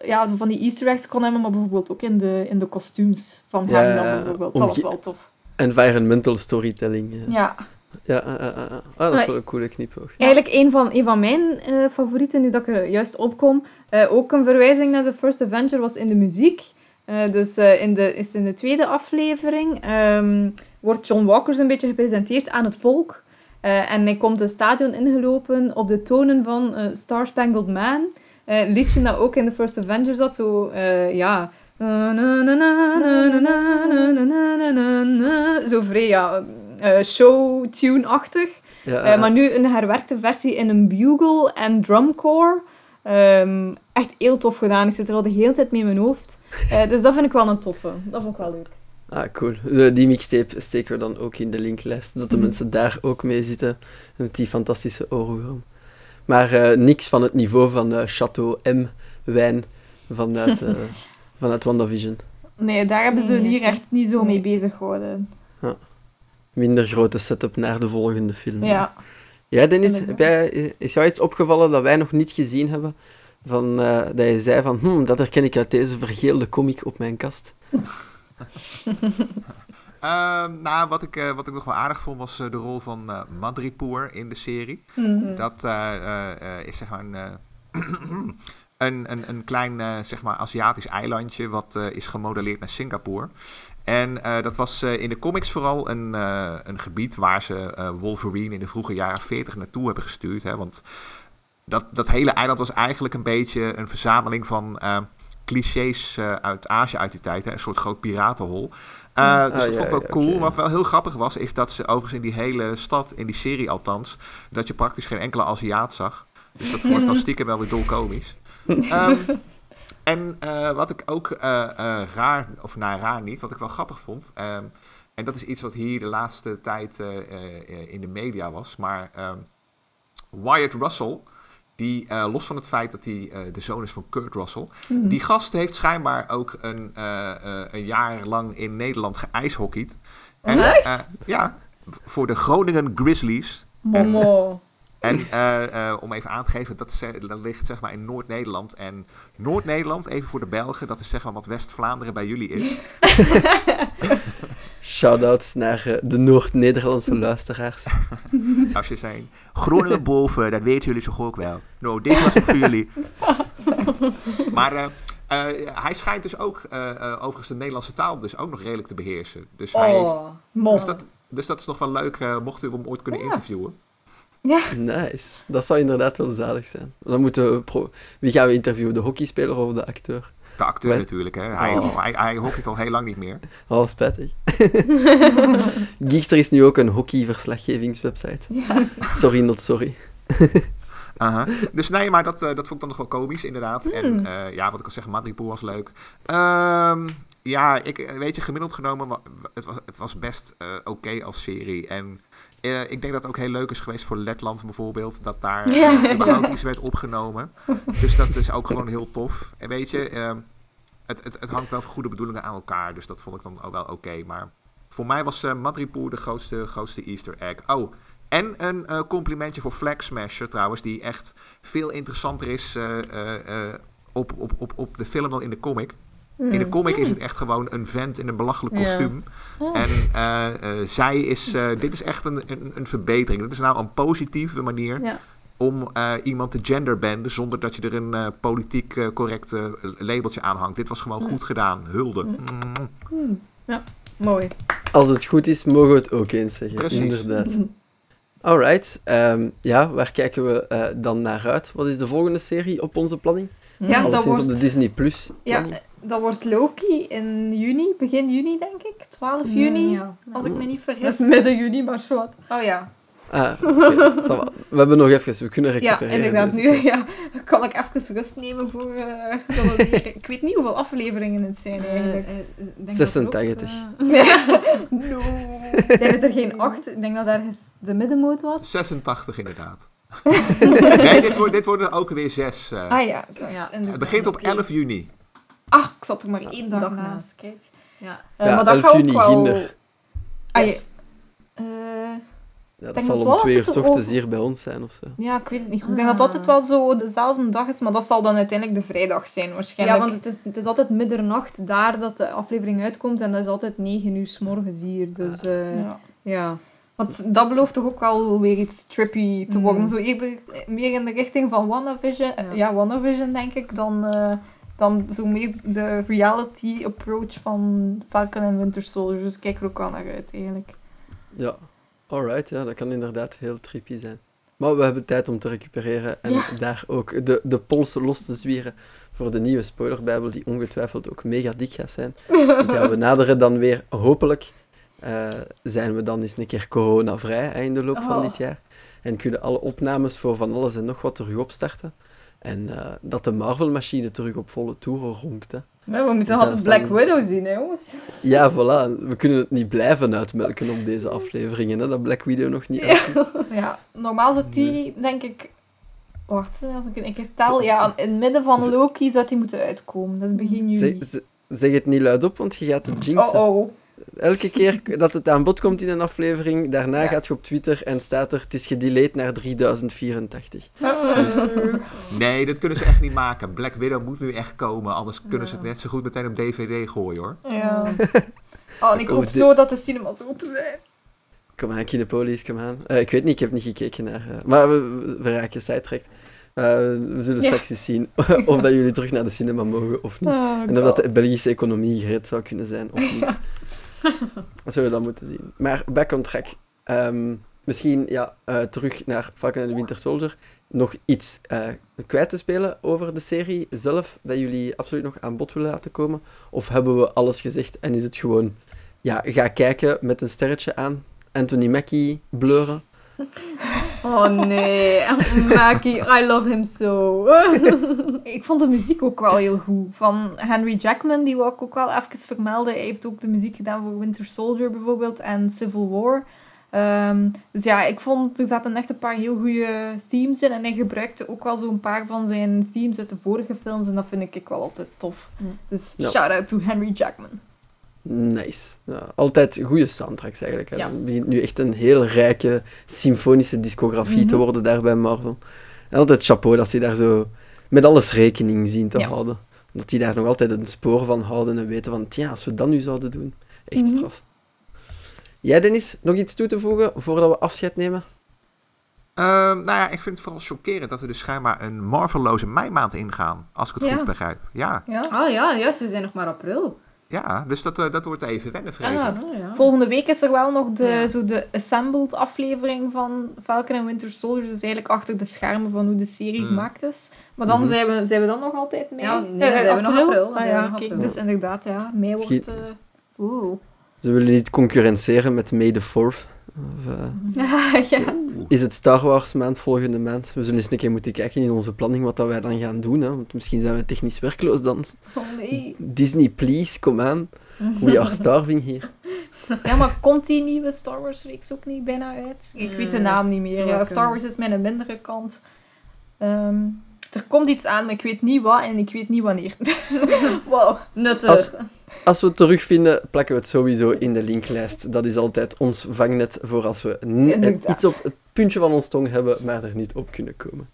ja, zo van die easter eggs kon hebben, maar bijvoorbeeld ook in de, in de kostuums van Ja, hem dan bijvoorbeeld. Dat was wel tof. Environmental storytelling. eh. Ja. Ja, eh, eh. Ah, dat is wel een coole knipoog. Eigenlijk een van, een van mijn favorieten, nu dat ik er juist opkom. eh ook een verwijzing naar The First Avenger was in de muziek. Dus in, de, is in de tweede aflevering ehm, wordt John Walker een beetje gepresenteerd aan het volk. En hij komt het stadion ingelopen op de tonen van Star Spangled Man. Een liedje dat ook in The First Avenger zat, zo, ja... Zo vrij, ja, showtune-achtig. Maar nu een herwerkte versie in een bugle en drumcore. Echt heel tof gedaan. Ik zit er al de hele tijd mee in mijn hoofd. Dus dat vind ik wel een toffe. Dat vond ik wel leuk. Ah, cool. De, die mixtape steken we dan ook in de linklijst. Dat de mensen daar ook mee zitten. Met die fantastische oorworm. Maar niks van het niveau van Chateau M wijn vanuit vanuit WandaVision. Nee, daar hebben ze Nee, hier echt niet zo mee bezig gehouden. Minder grote setup naar de volgende film. Ja. Ja, Dennis, jij, is jou iets opgevallen dat wij nog niet gezien hebben? Van, eh, dat je zei van, hm, dat herken ik uit deze vergeelde comic op mijn kast. Ehm, nou, wat ik, eh, wat ik nog wel aardig vond was eh, de rol van eh Madripoor in de serie. Mhm. Dat eh, eh, eh, is zeg maar een, eh, een, een, een klein eh, zeg maar Aziatisch eilandje wat eh, is gemodelleerd naar Singapore. En eh, dat was in de comics vooral een, een gebied waar ze Wolverine in de vroege jaren 40 naartoe hebben gestuurd. Hè, want dat, dat hele eiland was eigenlijk een beetje een verzameling van clichés uit Azië uit die tijd. Hè, een soort groot piratenhol. Ah, dus dat ja, vond ik wel ja, cool. Wat wel heel grappig was, is dat ze overigens in die hele stad, in die serie althans, dat je praktisch geen enkele Aziat zag. Dus dat vond ik dan stiekem wel weer dolkomisch. Ehm en eh, wat ik ook eh, eh, raar, of nou raar niet, wat ik wel grappig vond. ehm, en dat is iets wat hier de laatste tijd in de media was. Maar ehm, Wyatt Russell, die los van het feit dat hij de zoon is van Kurt Russell. Mhm. Die gast heeft schijnbaar ook een, een jaar lang in Nederland geijshockeyd. En, ja, voor de Groningen Grizzlies. Momo. En eh, eh, om even aan te geven, dat, is, eh, dat ligt zeg maar in Noord-Nederland. En Noord-Nederland, even voor de Belgen, dat is zeg maar wat West-Vlaanderen bij jullie is. Shoutouts naar de Noord-Nederlandse luisteraars. Als je zijn Groningen boven, dat weten jullie toch ook wel. Nou, dit was het voor jullie. Maar eh, eh, hij schijnt dus ook, overigens de Nederlandse taal dus ook nog redelijk te beheersen. Dus, hij heeft, Oh, Mol. dus, dat, dus dat is nog wel leuk, eh, mocht u hem ooit kunnen Ja. interviewen. Nice. Dat zou inderdaad wel zalig zijn. Dan moeten we pro- Wie gaan we interviewen? De hockeyspeler of de acteur? De acteur natuurlijk, hè. Hij, Oh. hij, hij hockeyt al heel lang niet meer. Oh, spijtig. Geekster is nu ook een hockeyverslaggevingswebsite. Sorry, not sorry. Aha. Dus nee, maar dat, eh, dat vond ik dan nog wel komisch, inderdaad. En eh, ja, wat ik al zeg, Madripoor was leuk. Ehm, ja, ik, eh, weet je, gemiddeld genomen, het was, het was best eh, oké als serie. En eh, ik denk dat het ook heel leuk is geweest voor Letland bijvoorbeeld, dat daar Ja. überhaupt iets werd opgenomen. Dus dat is ook gewoon heel tof. En weet je, ehm, het, het, het hangt wel van goede bedoelingen aan elkaar, dus dat vond ik dan ook wel oké. Maar voor mij was eh Madripoor de grootste, grootste easter egg. Oh, en een eh, complimentje voor Flag Smasher trouwens, die echt veel interessanter is op, op, op, op de film dan in de comic. In de comic is het echt gewoon een vent in een belachelijk Ja. kostuum. En eh, eh, zij is, eh, dit is echt een, een, een verbetering. Dit is nou een positieve manier Ja. om eh, iemand te genderbanden zonder dat je er een eh, politiek correct labeltje aan hangt. Dit was gewoon goed gedaan. Hulde. Mm. Mooi. Als het goed is, mogen we het ook eens zeggen. Precies. Inderdaad. Alright. ehm, ja, waar kijken we eh, dan naar uit? Wat is de volgende serie op onze planning? Ja, dat wordt, op de Disney Plus ja. Dat wordt Loki in juni, begin juni denk ik. 12 juni, Ja. als ik me niet Dat vergis. is midden juni, maar zwart. Oh ja, Ah. We hebben nog even, we kunnen ja recupereren. inderdaad. deze Nu ja, kan ik even rust nemen voor... eh, dat het ik weet niet hoeveel afleveringen het zijn eigenlijk. Eh, 86. no. Zijn het er geen acht? Ik denk dat ergens de middenmoot was. 86 inderdaad. nee, dit, wordt, dit worden ook weer zes. eh. Ah ja, zo, Ja. het begint op Oké. 11 juni. Ah, ik zat er maar één dag, Dag naast. naast. Kijk. Ja. Eh, Ja, maar dat 11 gaat ook wel... Ginder. Ah, ja. Yes. Eh, Ja, dat zal dat om twee uur ochtends over- hier bij ons zijn of zo. ja, ik weet het niet. Ik denk dat dat altijd wel zo dezelfde dag is, maar dat zal dan uiteindelijk de vrijdag zijn Ja, waarschijnlijk. want het is, het is altijd middernacht daar dat de aflevering uitkomt en dat is altijd 9 uur s morgens hier. Dus eh, ja. Ja. Want dat belooft toch ook wel weer iets trippy te Mm. worden. Zo eerder meer in de richting van WandaVision. Ja. Ja, ja WandaVision denk ik, dan, eh, dan zo meer de reality approach van Falcon en Winter Soldier. Dus kijk er ook wel naar uit eigenlijk. Ja, alright, ja, dat kan inderdaad heel trippy zijn. Maar we hebben tijd om te recupereren en Ja. daar ook de, de polsen los te zwieren voor de nieuwe spoilerbijbel, die ongetwijfeld ook mega dik gaat zijn. Want ja, we naderen dan weer, hopelijk, eh, zijn we dan eens een keer coronavrij hè, in de loop van Oh. dit jaar. En kunnen alle opnames voor van alles en nog wat terug opstarten. En eh, dat de Marvel-machine terug op volle toeren ronkt. Hè. Ja, we moeten Ja, altijd Black Widow zien, hè, jongens. Ja, voilà. We kunnen het niet blijven uitmelken op deze afleveringen, hè, dat Black Widow nog niet uit is. Ja, normaal zou die, denk ik... Wacht, als ik een keer tel. Ja, in het midden van Loki zou die moeten uitkomen. Dat is begin juni. Zeg, zeg- het niet luid want je gaat het jinxen. Oh oh. Elke keer dat het aan bod komt in een aflevering, daarna Ja. gaat je op Twitter en staat er, het is gedelayed naar 3084. Dus- Nee, dat kunnen ze echt niet maken. Black Widow moet nu echt komen, anders kunnen ze het net zo goed meteen op DVD gooien hoor. Ja. Oh, en ik hoop zo dat de cinemas open zijn. Kom aan, Kinepolis, kom aan. Eh, ik weet niet, ik heb niet gekeken naar... eh, maar we, raken sidetracked. Eh, we zullen Ja. straks eens zien of dat jullie terug naar de cinema mogen of niet. Oh, En of dat de Belgische economie gered zou kunnen zijn of niet. Zullen we dan moeten zien. Maar back on track. Ehm, misschien ja, eh, terug naar Falcon and the Winter Soldier. Nog iets eh, kwijt te spelen over de serie zelf, dat jullie absoluut nog aan bod willen laten komen? Of hebben we alles gezegd en is het gewoon, ja, ga kijken met een sterretje aan, Anthony Mackie bleuren? Oh nee, Maki, I love him so. Ik vond de muziek ook wel heel goed. Van Henry Jackman, die wou ik ook wel even vermelden. Hij heeft ook de muziek gedaan voor Winter Soldier bijvoorbeeld en Civil War. Ehm, dus ja, ik vond er zaten echt een paar heel goede themes in. En hij gebruikte ook wel zo'n paar van zijn themes uit de vorige films. En dat vind ik wel altijd tof. Mm. Dus Ja. shout out to Henry Jackman. Nice. Ja, altijd goede soundtracks eigenlijk. Ja. Het begint nu echt een heel rijke symfonische discografie te Mhm. worden daar bij Marvel. En altijd chapeau dat ze daar zo met alles rekening zien te Ja. houden. Dat die daar nog altijd een spoor van houden en weten van, tja, als we dat nu zouden doen, echt Mhm. straf. Jij, Dennis, nog iets toe te voegen voordat we afscheid nemen? Ehm, nou ja, ik vind het vooral chockerend dat we dus schijnbaar een Marvelloze meimaand ingaan. Als ik het Ja. goed begrijp. Ja, Ja. Ah ja, juist, we zijn nog maar april. Ja dus dat, eh, dat wordt even wennen, vrees. Ah, Oh, ja. Volgende week is er wel nog de, Ja. zo de assembled aflevering van Falcon en Winter Soldier. Dus eigenlijk achter de schermen van hoe de serie Mm. gemaakt is. Maar dan Mhm. zijn, we, zijn we dan nog altijd mee? Ja, nee, dan zijn we nog april, Ah we ja, nog kijk, april. dus inderdaad, ja. Mei wordt... eh, Oeh. Ze willen niet concurrenteren met May the 4th. Of, eh, Ja, is het Star Wars maand volgende maand? We zullen eens een keer moeten kijken in onze planning wat dat wij dan gaan doen. Hè? Want misschien zijn we technisch werkloos dan. Oh nee. Disney, please, kom aan. We are starving hier. Ja, maar komt die nieuwe Star Wars reeks ook niet bijna uit? Ik weet de Hmm, naam niet meer. Ja. Star Wars is mijn mindere kant. Ehm, er komt iets aan, maar ik weet niet wat en ik weet niet wanneer. wow. Nuttig. Als- Als we het terugvinden, plakken we het sowieso in de linklijst. Dat is altijd ons vangnet voor als we iets op het puntje van ons tong hebben, maar er niet op kunnen komen.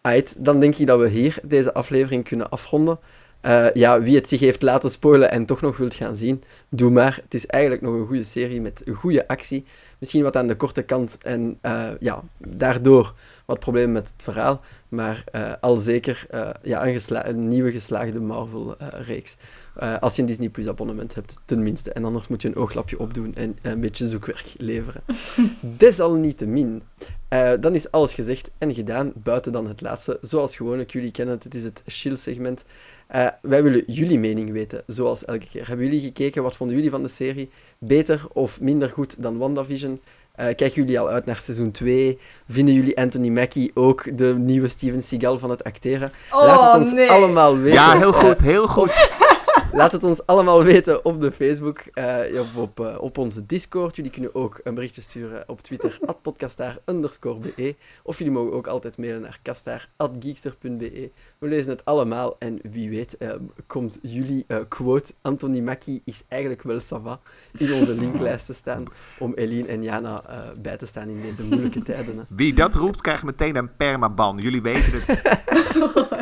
Aight, dan denk ik dat we hier deze aflevering kunnen afronden. Eh, ja, wie het zich heeft laten spoilen en toch nog wilt gaan zien, doe maar. Het is eigenlijk nog een goede serie met goede actie. Misschien wat aan de korte kant en eh, ja, daardoor wat problemen met het verhaal. Maar eh, al zeker eh, ja, een, een nieuwe geslaagde Marvel-reeks. Als je een Disney Plus abonnement hebt, tenminste. En anders moet je een ooglapje opdoen en een beetje zoekwerk leveren. Desalniettemin. dan is alles gezegd en gedaan, buiten dan het laatste. Zoals gewoonlijk, jullie kennen het, het is het chill-segment. Wij willen jullie mening weten, zoals elke keer. Hebben jullie gekeken, wat vonden jullie van de serie? Beter of minder goed dan WandaVision? Eh kijken jullie al uit naar seizoen 2? Vinden jullie Anthony Mackie ook de nieuwe Steven Seagal van het acteren? Laat het ons Oh, nee. allemaal weten. Ja, heel Eh, goed, heel goed. Laat het ons allemaal weten op de Facebook eh, of op, eh, op onze Discord. Jullie kunnen ook een berichtje sturen op Twitter, podcastaar be. Of jullie mogen ook altijd mailen naar kastaar.geekster.be. We lezen het allemaal en wie weet eh, komt jullie eh, quote Anthony Mackie is eigenlijk wel sava in onze linklijst te staan om Eline en Jana eh, bij te staan in deze moeilijke tijden. Hè. Wie dat roept, krijgt meteen een permaban. Jullie weten het.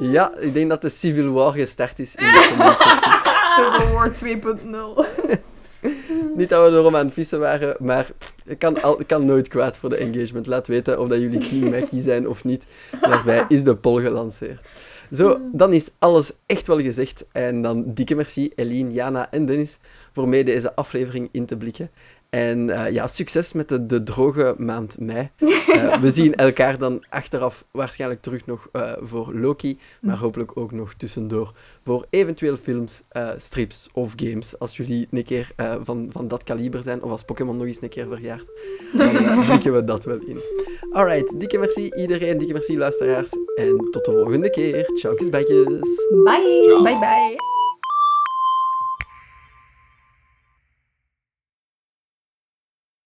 Ja, ik denk dat de Civil War gestart is in de commentsectie. Civil War 2.0. Niet dat we erom aan het vissen waren, maar het kan, al, kan nooit kwaad voor de engagement. Laat weten of dat jullie Team Mackie zijn of niet. Daarbij is de poll gelanceerd. Zo, dan is alles echt wel gezegd. En dan dikke merci Eline, Jana en Dennis voor mee deze aflevering in te blikken. En eh, ja, succes met de, de droge maand mei. Eh, we zien elkaar dan achteraf waarschijnlijk terug nog eh, voor Loki, maar hopelijk ook nog tussendoor voor eventueel films, eh, strips of games. Als jullie een keer eh, van, van dat kaliber zijn, of als Pokémon nog eens een keer verjaart, dan blikken we dat wel in. Alright, dikke merci iedereen, dikke merci luisteraars. En tot de volgende keer. Ciao, kusbijtjes. Bye. Ciao. Bye bye.